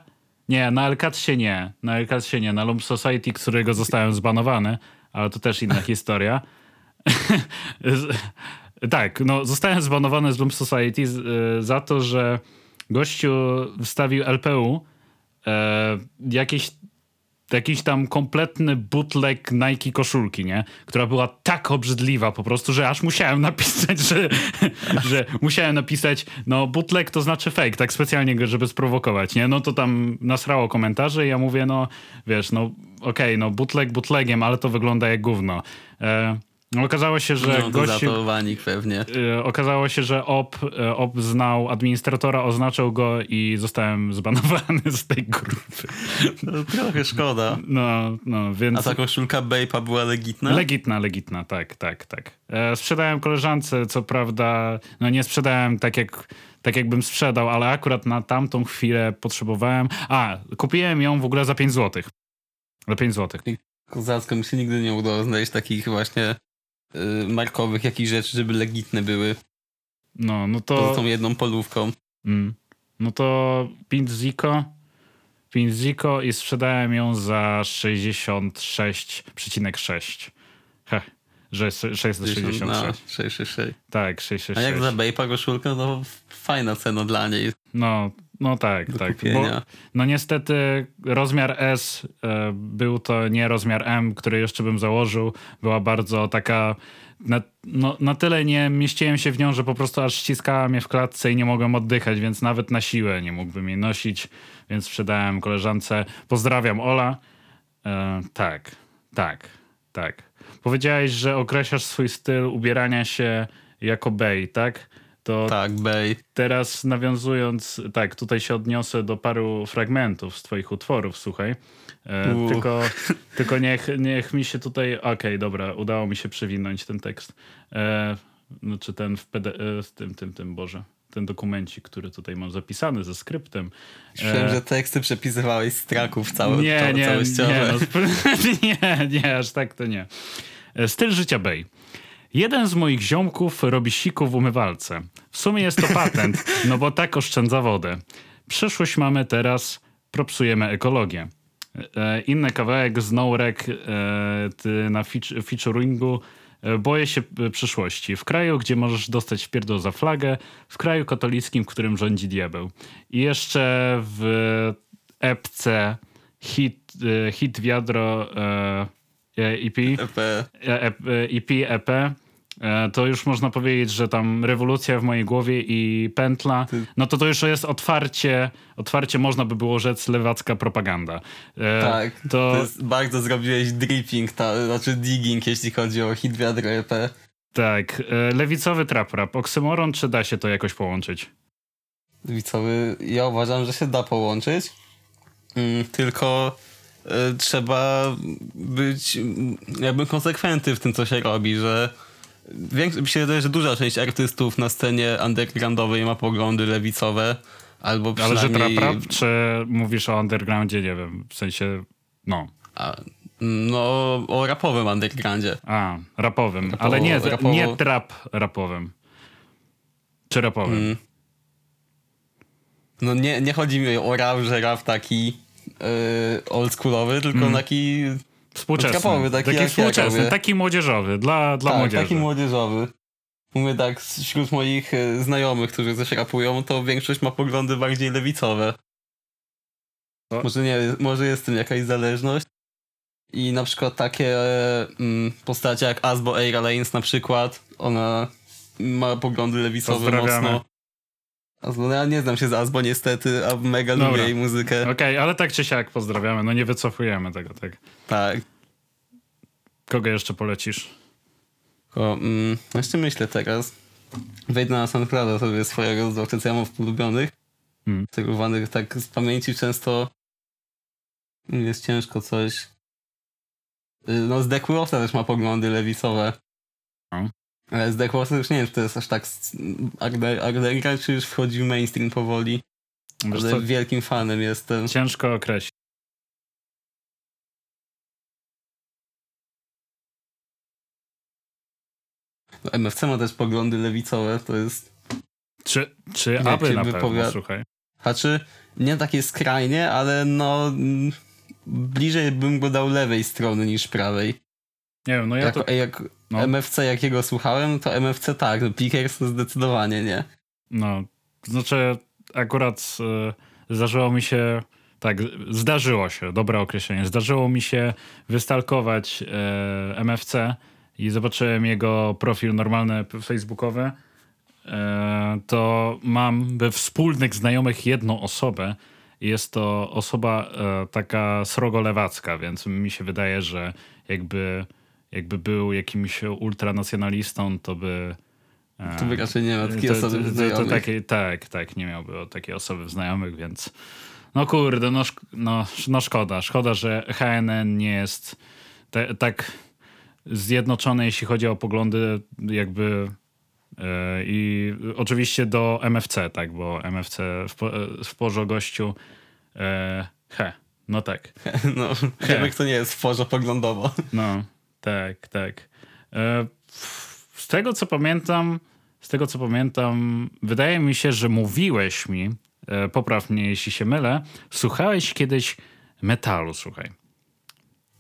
Nie, na Elcatsie nie. Na Elcatsie nie. Na Lump Society, którego zostałem zbanowany, ale to też inna historia. Tak, no zostałem zbanowany z Lump Society z, e, za to, że gościu wstawił LPU e, jakieś jakiś tam kompletny bootleg Nike koszulki, nie? Która była tak obrzydliwa po prostu, że aż musiałem napisać, że, że musiałem napisać, no bootleg to znaczy fake, tak specjalnie, żeby sprowokować, nie? No to tam nasrało komentarze i ja mówię, no wiesz, no okej, no bootleg bootlegiem, ale to wygląda jak gówno. E, okazało się, że No gościu... pewnie. E, Okazało się, że OP, e, OP znał administratora, oznaczył go i zostałem zbanowany z tej grupy. No, trochę szkoda. No, no, więc... A ta koszulka Bape'a była legitna? Legitna, legitna, tak, tak, tak. E, sprzedałem koleżance, co prawda, no nie sprzedałem tak jak, tak jakbym sprzedał, ale akurat na tamtą chwilę potrzebowałem. A, kupiłem ją w ogóle za 5 zł. Za 5 zł. Kozacko, mi się nigdy nie udało znaleźć takich właśnie y, markowych jakichś rzeczy, żeby legitne były. No, no Poza to. tą jedną polówką. Mm, no to 5 Zico. 5 Zico i sprzedałem ją za 66,6. Heh, że jest 666. No, 666. Tak, 666. A jak za Bape'a koszulkę, no fajna cena dla niej No, no tak, tak. kupienia. No niestety rozmiar S e, był to nie rozmiar M, który jeszcze bym założył. Była bardzo taka. Na, no, na tyle nie mieściłem się w nią, że po prostu aż ściskała mnie w klatce i nie mogłem oddychać, więc nawet na siłę nie mógłbym jej nosić, więc sprzedałem koleżance. Pozdrawiam Ola. E, tak, tak, tak. Powiedziałeś, że określasz swój styl ubierania się jako bej, tak? To Tak, Bay. Teraz nawiązując, tak, tutaj się odniosę do paru fragmentów z twoich utworów, słuchaj. E, tylko tylko niech, niech mi się tutaj, okej, dobra, udało mi się przewinąć ten tekst. E, znaczy ten w PD, e, tym, tym, tym, Boże, ten dokumencik, który tutaj mam zapisany ze skryptem. Myślałem, że teksty przepisywałeś z traków całe, Nie, całe, nie, całościowe. nie, no, nie, nie, aż tak to nie. E, Styl życia Bay. Jeden z moich ziomków robi siku w umywalce. W sumie jest to patent, no bo tak oszczędza wodę. Przyszłość mamy teraz, propsujemy ekologię. E, Inny kawałek z e, na featuringu e, Boję się e, przyszłości. W kraju, gdzie możesz dostać wpierdol za flagę, w kraju katolickim, w którym rządzi diabeł. I jeszcze w epce hit, e, hit wiadro EP, EP. e, e, EP, EP, e, to już można powiedzieć, że tam rewolucja w mojej głowie i pętla, no to to już jest otwarcie, otwarcie można by było rzec lewacka propaganda. E, Tak, to, To, jest, bardzo zrobiłeś dripping, ta, znaczy digging, jeśli chodzi o hit wiadro EP. tak, e, lewicowy trap rap, oksymoron, czy da się to jakoś połączyć? Wicowy, ja uważam, że się da połączyć, mm, tylko trzeba być mm, jakby konsekwentny w tym, co się robi, że mi się wydaje, że duża część artystów na scenie undergroundowej ma poglądy lewicowe, albo Ale że przynajmniej... rap, czy mówisz o undergroundzie, nie wiem, w sensie, no, A, no, o rapowym undergroundzie. a, rapowym, Rapowo- ale nie, rapowo- nie trap rapowym. Czy rapowym? Mm. No nie, nie chodzi mi o rap, że rap taki yy, oldschoolowy, tylko Mm. taki Współczesny. Taki taki jak ja współczesny, robię. taki młodzieżowy, dla, dla tak, młodzieży. taki młodzieżowy. Mówię tak, wśród moich e, znajomych, którzy też rapują, to większość ma poglądy bardziej lewicowe. O. Może nie, może jest w tym jakaś zależność. I na przykład takie e, mm, postacie jak Asbo Aira Lanes na przykład, ona ma poglądy lewicowe mocno. No ja nie znam się z Asbo niestety, a mega Dobra. lubię jej muzykę. Okej, ale tak czy siak pozdrawiamy, no nie wycofujemy tego, tak. Tak. Kogo jeszcze polecisz? O, mm, jeszcze myślę teraz. Wejdę na SoundClouda sobie swojego, zobaczę co ja mam w ulubionych. Mm. Celowanych tak z pamięci często jest ciężko coś. Y, No z Deckwosa też ma poglądy lewicowe. No. Ale z już nie wiem, czy to jest aż tak s- Agde- Agdega, czy już wchodzi w mainstream powoli. Wiesz Ale co, wielkim fanem jestem. ciężko określić. MFC ma też poglądy lewicowe, to jest... Czy, czy aby na pewno, słuchaj. Znaczy, nie takie skrajnie, ale no... mm, Bliżej bym go dał lewej strony niż prawej. Nie wiem, no ja jak, to... jak no. MFC jakiego słuchałem, to MFC tak, no Pickers zdecydowanie nie. No, to znaczy akurat e, zdarzyło mi się, tak, zdarzyło się, dobre określenie, zdarzyło mi się wystalkować e, MFC i zobaczyłem jego profil normalny facebookowy, e, to mam we wspólnych znajomych jedną osobę jest to osoba taka srogo lewacka, więc mi się wydaje, że jakby, jakby był jakimś ultranacjonalistą, to by... e, To by raczej nie ma takiej to, osoby to, to, to znajomych. takie, tak, tak, nie miałby takiej osoby w znajomych, więc no kurde, no, szk- no, no szkoda. Szkoda, że HNN nie jest te, tak zjednoczony, jeśli chodzi o poglądy jakby e, i oczywiście do MFC, tak, bo MFC w, w porze gościu e, he, no tak. No, wiemy kto nie jest w porze poglądowo. No, tak, tak. E, z tego co pamiętam, z tego co pamiętam, wydaje mi się, że mówiłeś mi, e, popraw mnie jeśli się mylę, słuchałeś kiedyś metalu, słuchaj.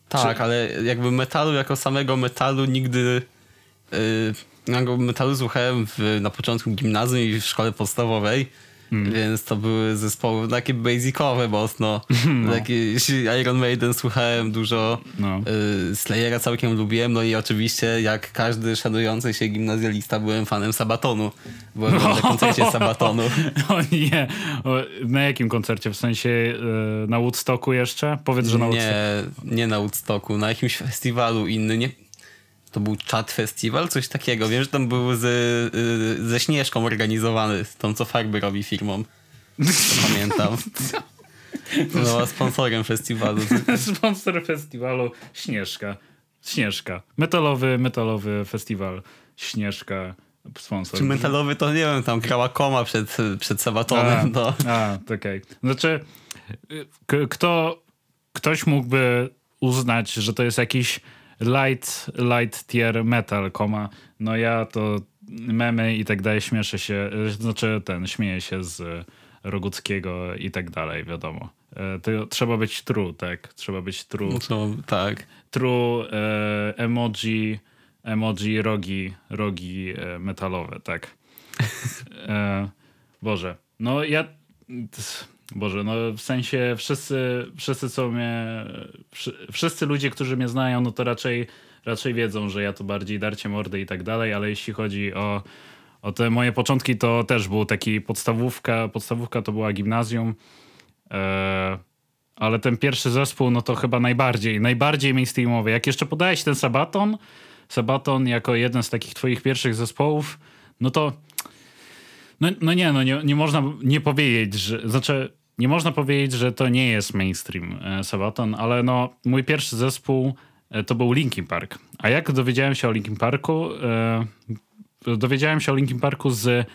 Tak, ale jakby metalu jako samego metalu nigdy... Yy, metalu słuchałem w, na początku gimnazjum i w szkole podstawowej, Hmm. więc to były zespoły takie basicowe mocno. No. Jakieś Iron Maiden słuchałem dużo, No. yy, Slayera całkiem lubiłem, no i oczywiście jak każdy szanujący się gimnazjalista byłem fanem Sabatonu. Byłem na koncercie Sabatonu. O nie, na jakim koncercie? W sensie e, na Woodstocku jeszcze? Powiedz, że na Woodstocku. Nie, nie na Woodstocku, na jakimś festiwalu inny, nie... To był Chat Festival, coś takiego. Wiem, że tam był z, y, ze Śnieżką organizowany, z tą co farby robi firmą. Pamiętam. Była sponsorem festiwalu. Sponsor festiwalu Śnieżka. Śnieżka. Metalowy, metalowy festiwal Śnieżka. Sponsor. Czy metalowy to nie wiem, tam grała koma przed, przed Sabatonem. To. A, to okej. Znaczy, y, kto, ktoś mógłby uznać, że to jest jakiś light, light tier metal, koma. No ja to memy i tak dalej śmieszę się, znaczy ten, śmieję się z Roguckiego i tak dalej, wiadomo. E, To trzeba być true, tak? Trzeba być true. No, tak. True e, emoji, emoji rogi, rogi e, metalowe, tak. E, Boże, no ja... Boże, no w sensie wszyscy, wszyscy co mnie... wszy- Wszyscy ludzie, którzy mnie znają, no to raczej, raczej wiedzą, że ja to bardziej darcie mordy i tak dalej, ale jeśli chodzi o, o te moje początki, to też był taki podstawówka, podstawówka to była gimnazjum, e, ale ten pierwszy zespół, no to chyba najbardziej, najbardziej mainstreamowy. Jak jeszcze podałeś ten Sabaton, Sabaton jako jeden z takich twoich pierwszych zespołów, no to no, no nie, no nie, nie można nie powiedzieć, że, znaczy nie można powiedzieć, że to nie jest mainstream e, Sabaton, ale no mój pierwszy zespół e, to był Linkin Park. A jak dowiedziałem się o Linkin Parku, e, dowiedziałem się o Linkin Parku z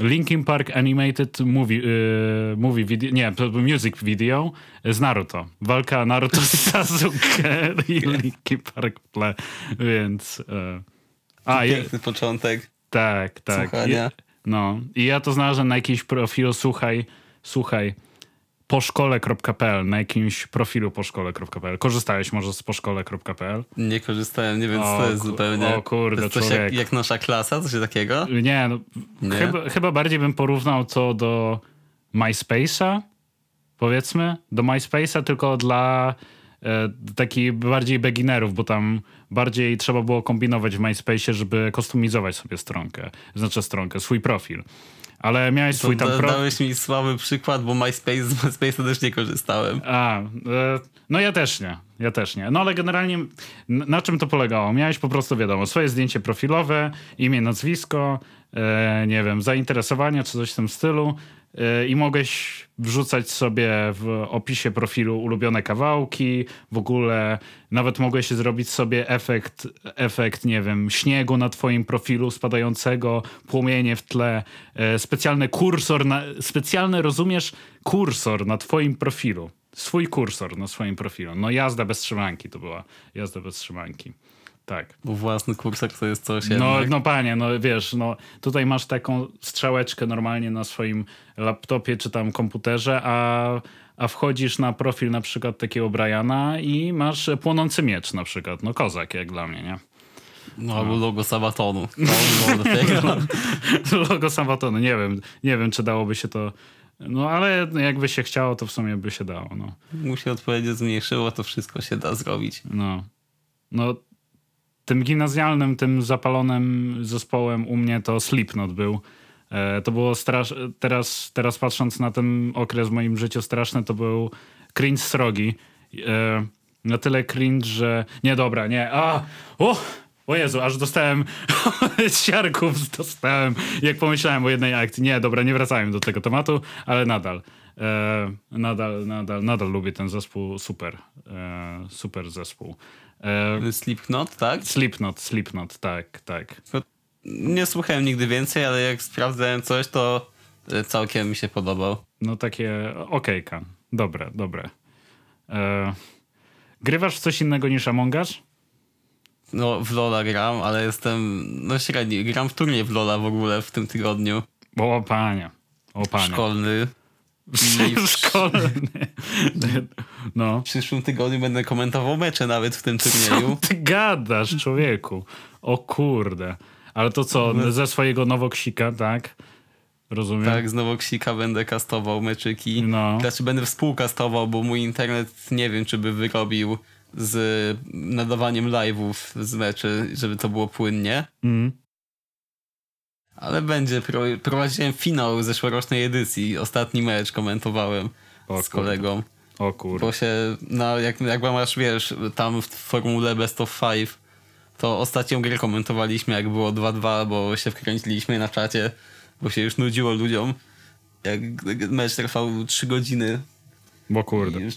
Linkin Park Animated Movie, movie video, nie, music video z Naruto. Walka Naruto z Sasuke i Linkin Park więc... a, je, Piękny początek. tak, tak. Słuchania. No, i ja to znalazłem na jakimś profilu, słuchaj, słuchaj, poszkole.pl, na jakimś profilu poszkole.pl. Korzystałeś może z poszkole.pl? Nie korzystałem, nie wiem co to jest zupełnie. o kurde, to jest coś jak, jak nasza klasa, coś takiego? Nie, no, Nie? Chyba, chyba bardziej bym porównał to do MySpace'a, powiedzmy, do MySpace'a, tylko dla e, takich bardziej beginnerów, bo tam bardziej trzeba było kombinować w MySpace'ie, żeby kustomizować sobie stronkę, znaczy stronkę, swój profil. Ale miałeś swój tam profil. dałeś mi słaby przykład, bo MySpace, z MySpace'a też nie korzystałem. A, e, no ja też nie, ja też nie. No ale generalnie na czym to polegało? Miałeś po prostu, wiadomo, swoje zdjęcie profilowe, imię, nazwisko, e, nie wiem, zainteresowania czy coś w tym stylu e, i mogłeś wrzucać sobie w opisie profilu ulubione kawałki, w ogóle nawet mogłeś zrobić sobie efekt, efekt, nie wiem, śniegu na twoim profilu spadającego, płomienie w tle, e, specjalny kursor, na, specjalny, rozumiesz, kursor na twoim profilu. Swój kursor na swoim profilu. No jazda bez trzymanki to była. Jazda bez trzymanki. tak. Bo własny kursor to jest coś No, jednak. no panie, no wiesz, no tutaj masz taką strzałeczkę normalnie na swoim laptopie czy tam komputerze, a, a wchodzisz na profil na przykład takiego Briana i masz płonący miecz na przykład. No kozak jak dla mnie, nie? No, albo logo Sabatonu. Tego. Logo Sabatonu, nie wiem, nie wiem czy dałoby się to, no ale jakby się chciało, to w sumie by się dało, no. Mu się odpowiednio zmniejszyło, to wszystko się da zrobić. No, no tym gimnazjalnym, tym zapalonym zespołem u mnie to Slipknot był. E, to było strasz... Teraz, teraz patrząc na ten okres w moim życiu straszny, to był cringe srogi. E, na tyle cringe, że... Nie, dobra, nie. A! O Jezu, aż dostałem siarków, dostałem, jak pomyślałem o jednej akcji. Nie, dobra, nie wracajmy do tego tematu, ale nadal. E, nadal, nadal, nadal lubię ten zespół, super. E, super zespół. E, Slipknot, tak? Slipknot, Slipknot, tak, tak. Nie słuchałem nigdy więcej, ale jak sprawdzałem coś, to e, całkiem mi się podobał. No takie okejka. Dobre, dobre. E, grywasz w coś innego niż Among Us? No, w Lola gram, ale jestem, no średni. Gram w turniej w Lola w ogóle w tym tygodniu. O panie, o panie. Szkolny. Szkolny. No. W przyszłym tygodniu będę komentował mecze nawet w tym Co turnieju. ty gadasz, człowieku? O kurde. Ale to co, ze swojego nowoksika, tak? Rozumiem. Tak, z Nowoksika będę kastował meczyki. No. Znaczy będę współkastował, bo mój internet nie wiem, czy by wyrobił z nadawaniem live'ów z meczy, żeby to było płynnie. Mm. Ale będzie. Pro, prowadziłem finał zeszłorocznej edycji. Ostatni mecz komentowałem O z kolegą. O kurde. Bo się, no, jak, jak masz, wiesz, tam w formule Best of Five, to ostatnią grę komentowaliśmy, jak było 2-2, bo się wkręciliśmy na czacie, bo się już nudziło ludziom. Jak mecz trwał 3 godziny Bo kurde. już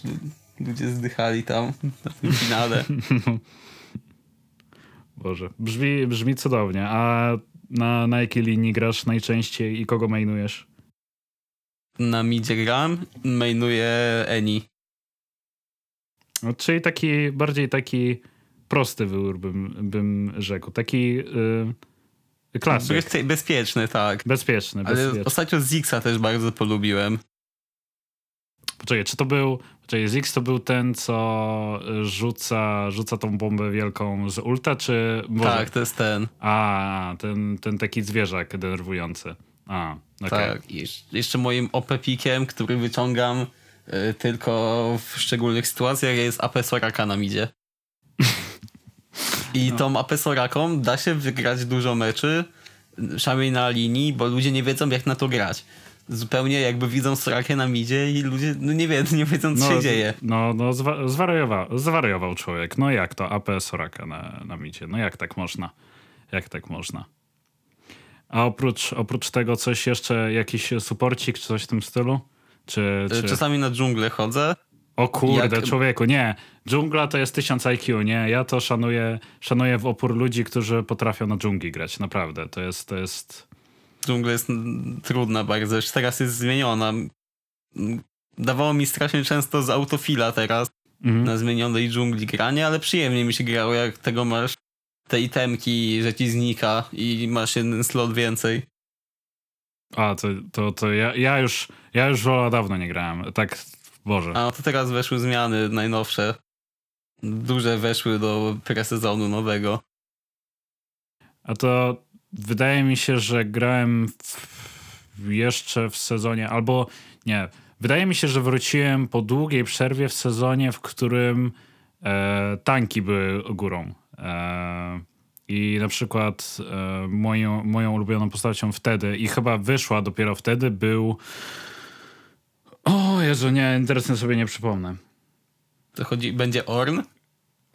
ludzie zdychali tam na tym finale. Boże. Brzmi, brzmi cudownie. A na, na jakiej linii grasz najczęściej i kogo mainujesz? Na midzie gram, mainuję Eni. No, czyli taki, bardziej taki prosty wybór bym, bym rzekł. Taki yy, klasyk. Bezpie- Bezpieczny, tak. Bezpieczny, Ale bezpieczny. ostatnio Zixa też bardzo polubiłem. Poczekaj, czy to był... Poczekaj, Ziggs to był ten, co rzuca, rzuca tą bombę wielką z ulta, czy... Boże. Tak, to jest ten. A, ten, ten taki zwierzak denerwujący. A, okej. Tak. Jeszcze moim OP-pikiem, który wyciągam y, tylko w szczególnych sytuacjach, jest AP Soraka na midzie. I tą AP Soraką da się wygrać dużo meczy, przynajmniej na linii, bo ludzie nie wiedzą jak na to grać. Zupełnie jakby widzą Sorakę na midzie i ludzie no nie wiedzą, nie wiedzą co się dzieje. No, no zwa, zwariował, zwariował człowiek. No jak to? AP Soraka na, na micie. No jak tak można? Jak tak można? A oprócz, oprócz tego coś jeszcze, jakiś suporcik czy coś w tym stylu? Czy, Y, czy... Czasami na dżunglę chodzę. O kurde, jak- człowieku, nie. Dżungla to jest 1000 IQ, nie. Ja to szanuję, szanuję w opór ludzi, którzy potrafią na dżungli grać. Naprawdę, to jest, to jest... Dżungla jest trudna bardzo, już teraz jest zmieniona. Dawało mi strasznie często z autofila teraz Mhm. na zmienionej dżungli granie, ale przyjemnie mi się grało, jak tego masz te itemki, że ci znika i masz jeden slot więcej. A, to, to, to ja, ja już, ja już dawno nie grałem. Tak, Boże. A to teraz weszły zmiany najnowsze. Duże weszły do presezonu nowego. A to wydaje mi się, że grałem w, jeszcze w sezonie, albo nie. Wydaje mi się, że wróciłem po długiej przerwie w sezonie, w którym e, tanki były górą. E, I na przykład e, moją, moją ulubioną postacią wtedy, i chyba wyszła dopiero wtedy, był. O Jezu, nie, teraz sobie nie przypomnę. To chodzi, będzie Orn?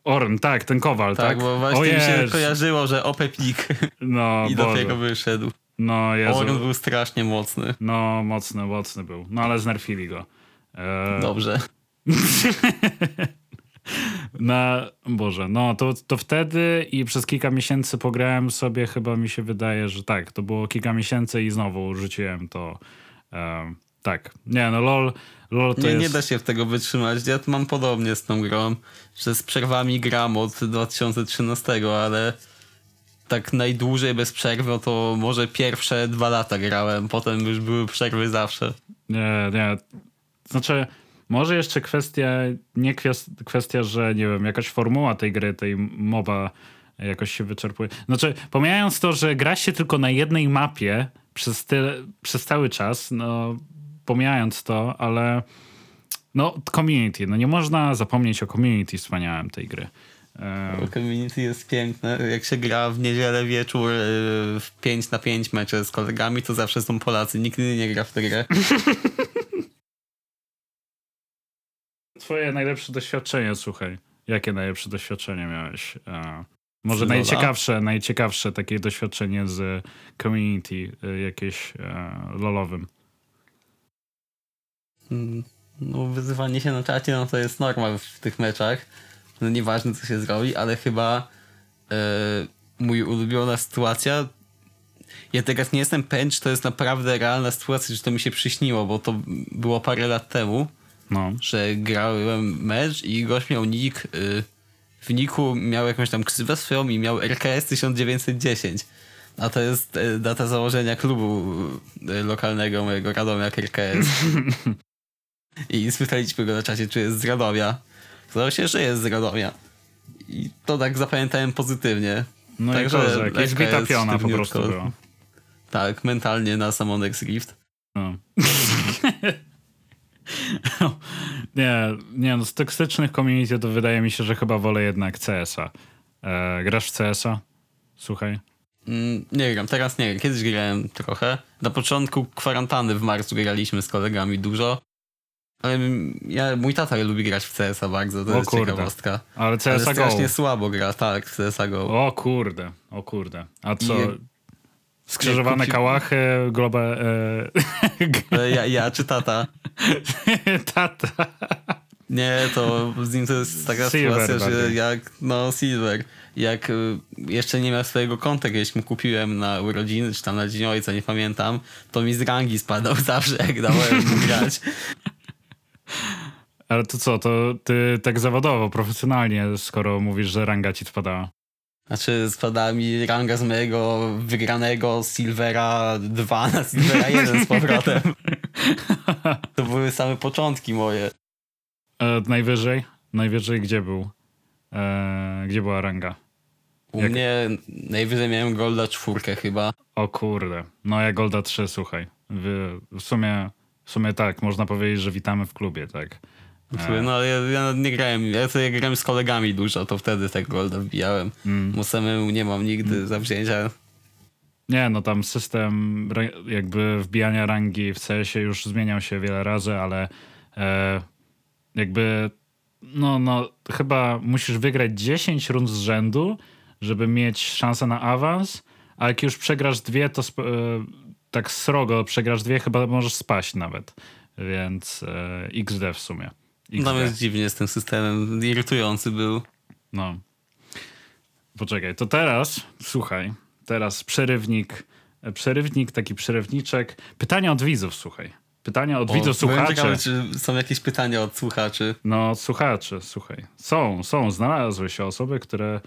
Orn, tak, ten kowal, tak? Tak, bo właśnie o mi się Jezu. kojarzyło, że OP pik No, i Boże. dopiero wyszedł. No, Jezu. Orn był strasznie mocny. No, mocny, mocny był. No, ale znerfili go. E, Dobrze. na, Boże, no to, to wtedy i przez kilka miesięcy pograłem sobie, chyba mi się wydaje, że tak, to było kilka miesięcy i znowu rzuciłem to, e, Tak. Nie, no LOL, LOL to nie, jest... nie da się w tego wytrzymać. Ja mam podobnie z tą grą, że z przerwami gram od 2013, ale tak najdłużej bez przerwy to może pierwsze dwa lata grałem, potem już były przerwy zawsze. Nie, nie. Znaczy, może jeszcze kwestia, nie kwestia, że nie wiem, jakaś formuła tej gry, tej MOBA jakoś się wyczerpuje. Znaczy, pomijając to, że gra się tylko na jednej mapie przez, tyle, przez cały czas, no pomijając to, ale no community, no nie można zapomnieć o community wspaniałym tej gry. Community jest piękne. Jak się gra w niedzielę wieczór y, w 5 na 5 mecze z kolegami, to zawsze są Polacy. Nikt inny nie gra w tę grę. Twoje najlepsze doświadczenie, słuchaj. Jakie najlepsze doświadczenie miałeś? E, może najciekawsze, najciekawsze takie doświadczenie z community e, jakieś e, lolowym. Mm, no, wyzywanie się na czacie, no to jest norma w tych meczach. No nieważne co się zrobi, ale chyba e, mój ulubiona sytuacja ja teraz nie jestem pewien, czy to jest naprawdę realna sytuacja, czy to mi się przyśniło, bo to było parę lat temu, no. że grałem mecz i gość miał nick, y, w niku miał jakąś tam ksywę swoją i miał RKS 1910. A to jest y, data założenia klubu y, lokalnego mojego Radomia RKS. I spytaliśmy go na czasie, czy jest z Radomia. Zdało się, że jest z Radomia. I to tak zapamiętałem pozytywnie. No Także i to, jest bita piona po prostu była. Tak, mentalnie na Samonex Rift. No. nie, nie, no z toksycznych community to wydaje mi się, że chyba wolę jednak CS-a. E, grasz w CS-a? Słuchaj. Mm, nie gram, teraz nie. Kiedyś grałem trochę. Na początku kwarantanny w marcu graliśmy z kolegami dużo. Ale ja, mój tata lubi grać w CS-a bardzo, to o jest kurde. ciekawostka. Ale CS-a Ale strasznie słabo gra, tak, w CS-a Go. O kurde, o kurde. A co, I... Skrzyżowane kupi... kałachy, globę... E... Ja, ja czy tata? tata. Nie, to z nim to jest taka Silver sytuacja, że jak, no Silver, jak y, jeszcze nie miał swojego konta, kiedyś mu kupiłem na urodziny, czy tam na dzień ojca, nie pamiętam, to mi z rangi spadał zawsze, jak dałem mu grać. Ale to co, to ty tak zawodowo, profesjonalnie, skoro mówisz, że ranga ci spadała? Znaczy spadała mi ranga z mojego wygranego Silvera 2 na Silvera 1 z powrotem. to były same początki moje. E, najwyżej? Najwyżej gdzie był? E, gdzie była ranga? U Jak... mnie najwyżej miałem Golda czwórkę chyba. O kurde. No ja Golda 3, słuchaj. W, w, sumie, w sumie tak, można powiedzieć, że witamy w klubie, tak. E. No ale ja, ja, nie grałem, ja sobie grałem z kolegami dużo, to wtedy tego Golda wbijałem. Mm. Mu samemu nie mam nigdy mm. zawzięcia. Nie, no tam system jakby wbijania rangi w CS-ie już zmieniał się wiele razy, ale e, jakby no, no chyba musisz wygrać 10 rund z rzędu, żeby mieć szansę na awans, a jak już przegrasz dwie, to e, tak srogo przegrasz dwie, chyba możesz spaść nawet. Więc e, XD w sumie. XD. No jest dziwnie z tym systemem, irytujący był. No. Poczekaj, to teraz, słuchaj, teraz przerywnik, e, przerywnik, taki przerywniczek. Pytania od widzów, słuchaj. Pytania od o, widzów, słuchaczy. Ciekawe, czy są jakieś pytania od słuchaczy. No, słuchaczy, słuchaj. Są, są, znalazły się osoby, które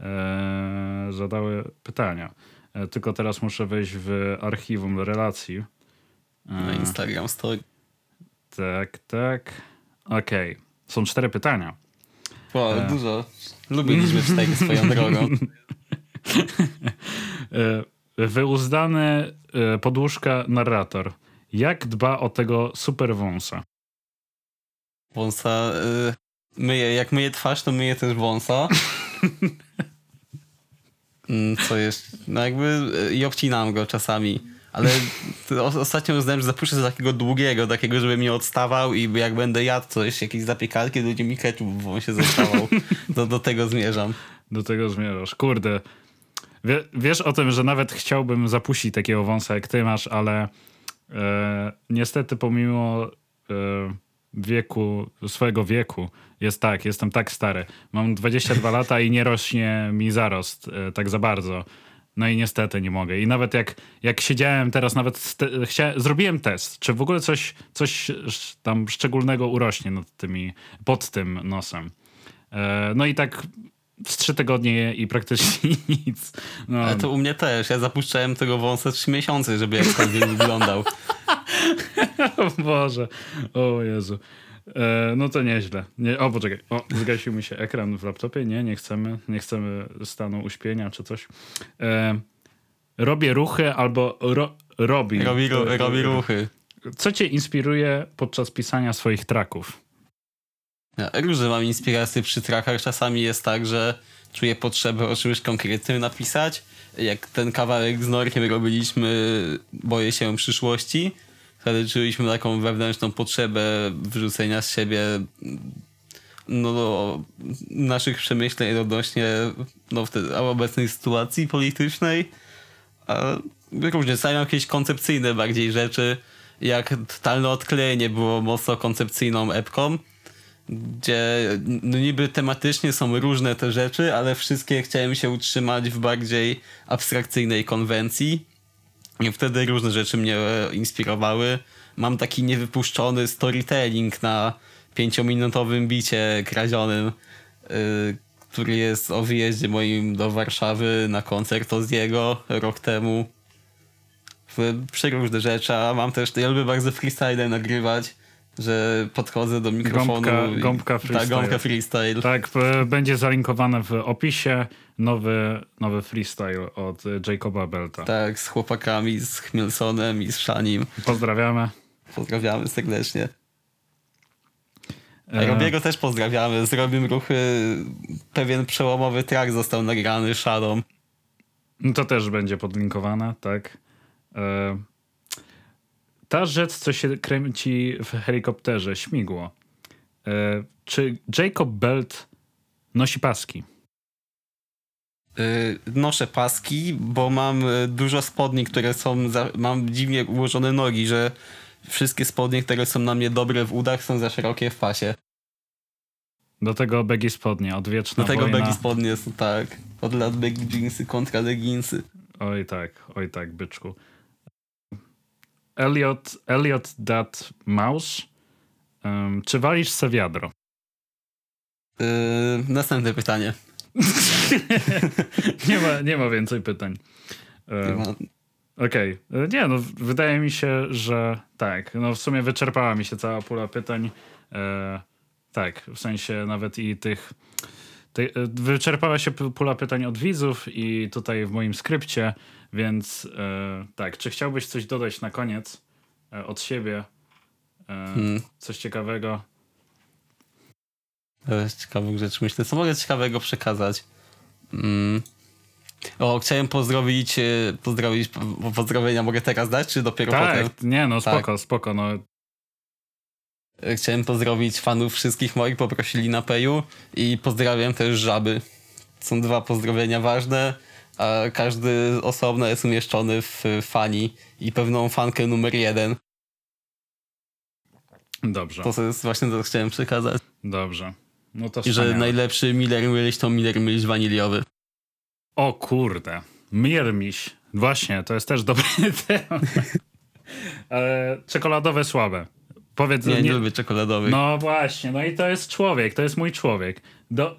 e, zadały pytania. E, tylko teraz muszę wejść w archiwum relacji. E, Na Instagram story. Tak, tak. Okej. Okay. Są cztery pytania. Wow, e... dużo. Lubię liczby cztery swoją drogą. E, wyuzdany podłóżka narrator. Jak dba o tego super wąsa? Wąsa... Y, myję, jak myję twarz, to myję też wąsa. Mm, co jest? No jakby y, i obcinam go czasami. Ale ostatnio uznałem, że zapuszczę takiego długiego, takiego, żeby mi odstawał i jak będę jadł coś, jakieś zapiekanki, to będzie mi ketchup w wąsie zostawał. do, do tego zmierzam. Do tego zmierzasz. Kurde. Wie, wiesz o tym, że nawet chciałbym zapuścić takiego wąsa jak ty masz, ale e, niestety pomimo e, wieku, swojego wieku, jest tak, jestem tak stary. Mam 22 lata i nie rośnie mi zarost e, tak za bardzo. No i niestety nie mogę. I nawet jak, jak siedziałem teraz, nawet chcia, zrobiłem test, czy w ogóle coś, coś tam szczególnego urośnie nad tymi, pod tym nosem. E, no i tak z trzy tygodnie i praktycznie nic. No. Ale to u mnie też. Ja zapuszczałem tego wąsa trzy miesiące, żeby jakkolwiek wyglądał. o Boże. O Jezu. E, no to nieźle. Nie, o, poczekaj. O, zgasił mi się ekran w laptopie. Nie, nie chcemy. Nie chcemy stanu uśpienia czy coś. E, robię ruchy albo ro, robi. Robi, robi ruchy. Co cię inspiruje podczas pisania swoich traków? Ja różne mam inspiracje przy trakach. Czasami jest tak, że czuję potrzebę o czymś konkretnym napisać. Jak ten kawałek z Norkiem robiliśmy Boję się przyszłości, wtedy czuliśmy taką wewnętrzną potrzebę wrzucenia z siebie no, naszych przemyśleń odnośnie no, wtedy, obecnej sytuacji politycznej. A różnie, są jakieś koncepcyjne bardziej rzeczy, jak totalne odklejenie było mocno koncepcyjną epką gdzie no niby tematycznie są różne te rzeczy, ale wszystkie chciałem się utrzymać w bardziej abstrakcyjnej konwencji. I wtedy różne rzeczy mnie inspirowały. Mam taki niewypuszczony storytelling na pięciominutowym bicie kradzionym, yy, który jest o wyjeździe moim do Warszawy na koncert jego rok temu. Przeróżne rzeczy, a mam też, ja lubię bardzo freestyle nagrywać że podchodzę do mikrofonu. Gąbka, i, gąbka freestyle. Tak, gąbka freestyle. Tak, będzie zalinkowane w opisie nowy, nowy freestyle od Jacoba Belta. Tak, z chłopakami, z Chmielsonem i z Szanim. Pozdrawiamy. Pozdrawiamy serdecznie. E, Robiego też pozdrawiamy. Zrobimy ruchy. Pewien przełomowy track został nagrany Shadow. No to też będzie podlinkowane, tak. E ta rzecz, co się kręci w helikopterze, śmigło. E, czy Jacob Belt nosi paski? E, noszę paski, bo mam e, dużo spodni, które są. Za, mam dziwnie ułożone nogi, że wszystkie spodnie, które są na mnie dobre w udach, są za szerokie w pasie. Do tego begi spodnie, odwieczna Do tego wojna. begi spodnie są tak. Od lat begi jeansy kontra leginsy. Oj tak, oj tak, byczku. Elliot, Elliot Dat Mouse. Um, czy walisz se wiadro? Yy, następne pytanie. nie, ma, nie ma więcej pytań. Um, Okej. Okay. Nie, no wydaje mi się, że tak. No w sumie wyczerpała mi się cała pula pytań. E, tak, w sensie nawet i tych... Ty, wyczerpała się pula pytań od widzów i tutaj w moim skrypcie więc e, tak, czy chciałbyś coś dodać na koniec e, od siebie? E, hmm. Coś ciekawego? Ciekawych rzeczy myślę. Co mogę ciekawego przekazać? Mm. O, chciałem pozdrowić, e, pozdrowić, pozdrowienia mogę teraz dać, czy dopiero tak, potem? nie no, spoko, tak. spoko, no. E, chciałem pozdrowić fanów wszystkich moich, poprosili na peju i pozdrawiam też żaby. Są dwa pozdrowienia ważne a każdy osobno jest umieszczony w fani i pewną fankę numer jeden. Dobrze. To jest właśnie to, co chciałem przekazać. Dobrze. No to I że najlepszy Miller Milś to Miller Milś waniliowy. O kurde. Miller Miś. Właśnie, to jest też dobry temat. Ale czekoladowe słabe. Powiedz, nie, nie, nie lubię czekoladowych. No właśnie, no i to jest człowiek, to jest mój człowiek. Do,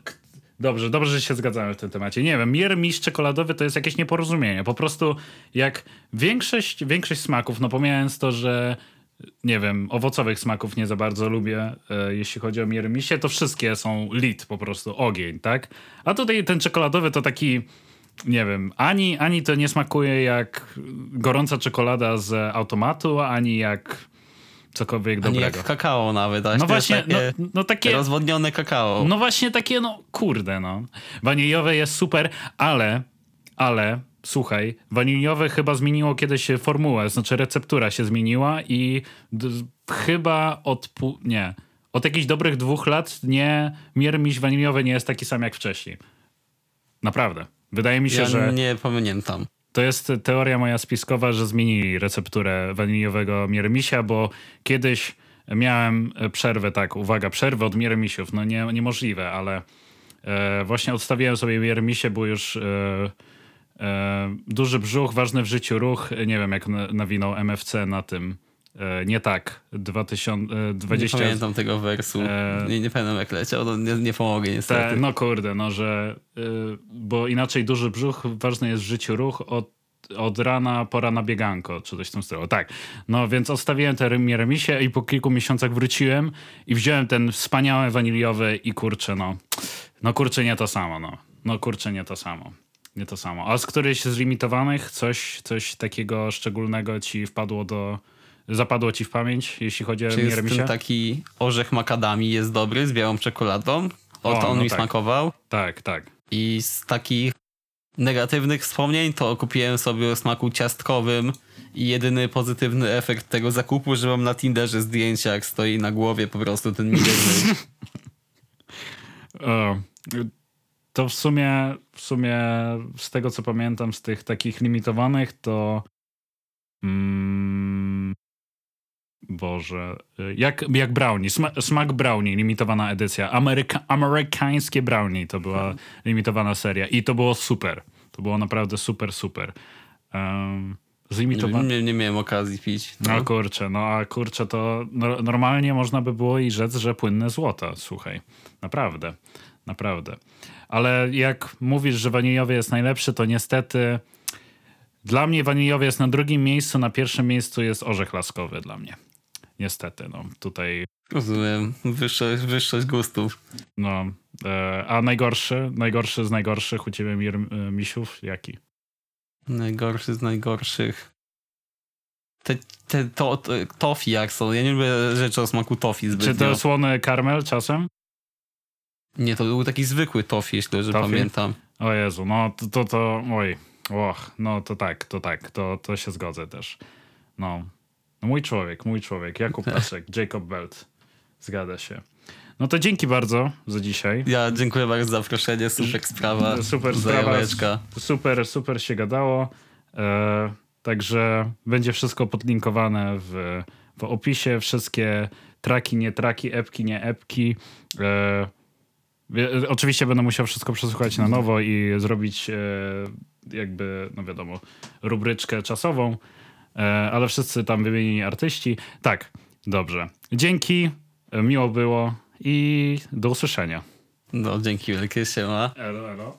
Dobrze, dobrze, że się zgadzamy w tym temacie. Nie wiem, mier mistrz czekoladowy to jest jakieś nieporozumienie. Po prostu jak większość, większość smaków, no pomijając to, że nie wiem, owocowych smaków nie za bardzo lubię, e, jeśli chodzi o miermisie, to wszystkie są lit po prostu, ogień, tak? A tutaj ten czekoladowy to taki, nie wiem, ani, ani to nie smakuje jak gorąca czekolada z automatu, ani jak cokolwiek dobrego. jak kakao nawet. No właśnie, takie no, no, takie... Rozwodnione kakao. No właśnie takie, no kurde, no. Waniliowe jest super, ale, ale, słuchaj, waniliowe chyba zmieniło kiedyś formułę, znaczy receptura się zmieniła i chyba od, nie, od jakichś dobrych dwóch lat nie, miermiś waniliowy nie jest taki sam jak wcześniej. Naprawdę. Wydaje mi się, ja że... nie pamiętam. To jest teoria moja spiskowa, że zmienili recepturę waniliowego miermisia, bo kiedyś miałem przerwę, tak, uwaga, przerwę od miermisiów. No nie, niemożliwe, ale e, właśnie odstawiłem sobie miermisie, bo już e, E, duży brzuch, ważny w życiu ruch. Nie wiem, jak na- nawinął MFC na tym. E, nie tak. 2020. Nie pamiętam tego wersu. E, Nie, nie pamiętam jak leciał, no nie, nie pomogę niestety. Te, no kurde, no że. y, bo inaczej duży brzuch, ważny jest w życiu ruch od, od rana pora na bieganko, czy coś w tym stylu. Tak. No więc odstawiłem te remi- remisie i po kilku miesiącach wróciłem i wziąłem ten wspaniały waniliowy i kurczę, no. No kurczę, nie to samo, no. No kurczę, nie to samo. Nie to samo. A z któryś z limitowanych coś, coś takiego szczególnego ci wpadło do. Zapadło ci w pamięć, jeśli chodzi o Czy jest ten taki orzech makadami jest dobry z białą czekoladą? O, to on no mi tak. smakował. Tak, tak. I z takich negatywnych wspomnień to kupiłem sobie o smaku ciastkowym i jedyny pozytywny efekt tego zakupu, że mam na Tinderze zdjęcia, jak stoi na głowie po prostu ten milioner. To w sumie, w sumie z tego co pamiętam, z tych takich limitowanych, to. Boże. Jak, jak brownie. Sma, smak brownie, limitowana edycja. Ameryka, amerykańskie brownie to była limitowana seria. I to było super. To było naprawdę super, super. Um, nie, zlimitowane. nie, nie miałem okazji pić. No No. kurczę, no a kurczę to no, normalnie można by było i rzec, że płynne złoto, słuchaj. Naprawdę, naprawdę. Ale jak mówisz, że waniliowy jest najlepszy, to niestety dla mnie waniliowy jest na drugim miejscu, na pierwszym miejscu jest orzech laskowy dla mnie. Niestety, no tutaj, Rozumiem. Wyższość, wyższość gustów. no. E, a najgorszy, najgorszy z najgorszych u ciebie, Mir, e, Misiów, jaki? Najgorszy z najgorszych. Te, te to, to, tofi jak są. Ja nie lubię rzeczy o smaku tofi zbytnio. Czy to słony karmel czasem? Nie, to był taki zwykły tofi, jeśli dobrze pamiętam. O Jezu, no to, to, to oj, och, no to tak, to tak, to, to się zgodzę też. No mój człowiek, mój człowiek, Jakub Paszek, Jacob Belt, zgadza się. No to dzięki bardzo za dzisiaj. Ja dziękuję bardzo za zaproszenie, super sprawa. Super sprawa. Super, super się gadało. E, także będzie wszystko podlinkowane w, w opisie. Wszystkie traki, nie traki, epki, nie epki. E, oczywiście będę musiał wszystko przesłuchać na nowo i zrobić e, jakby, no wiadomo, rubryczkę czasową, ale wszyscy tam wymienieni artyści. Tak, dobrze. Dzięki, e, miło było i do usłyszenia. No, dzięki wielkie, siema. Elo, elo.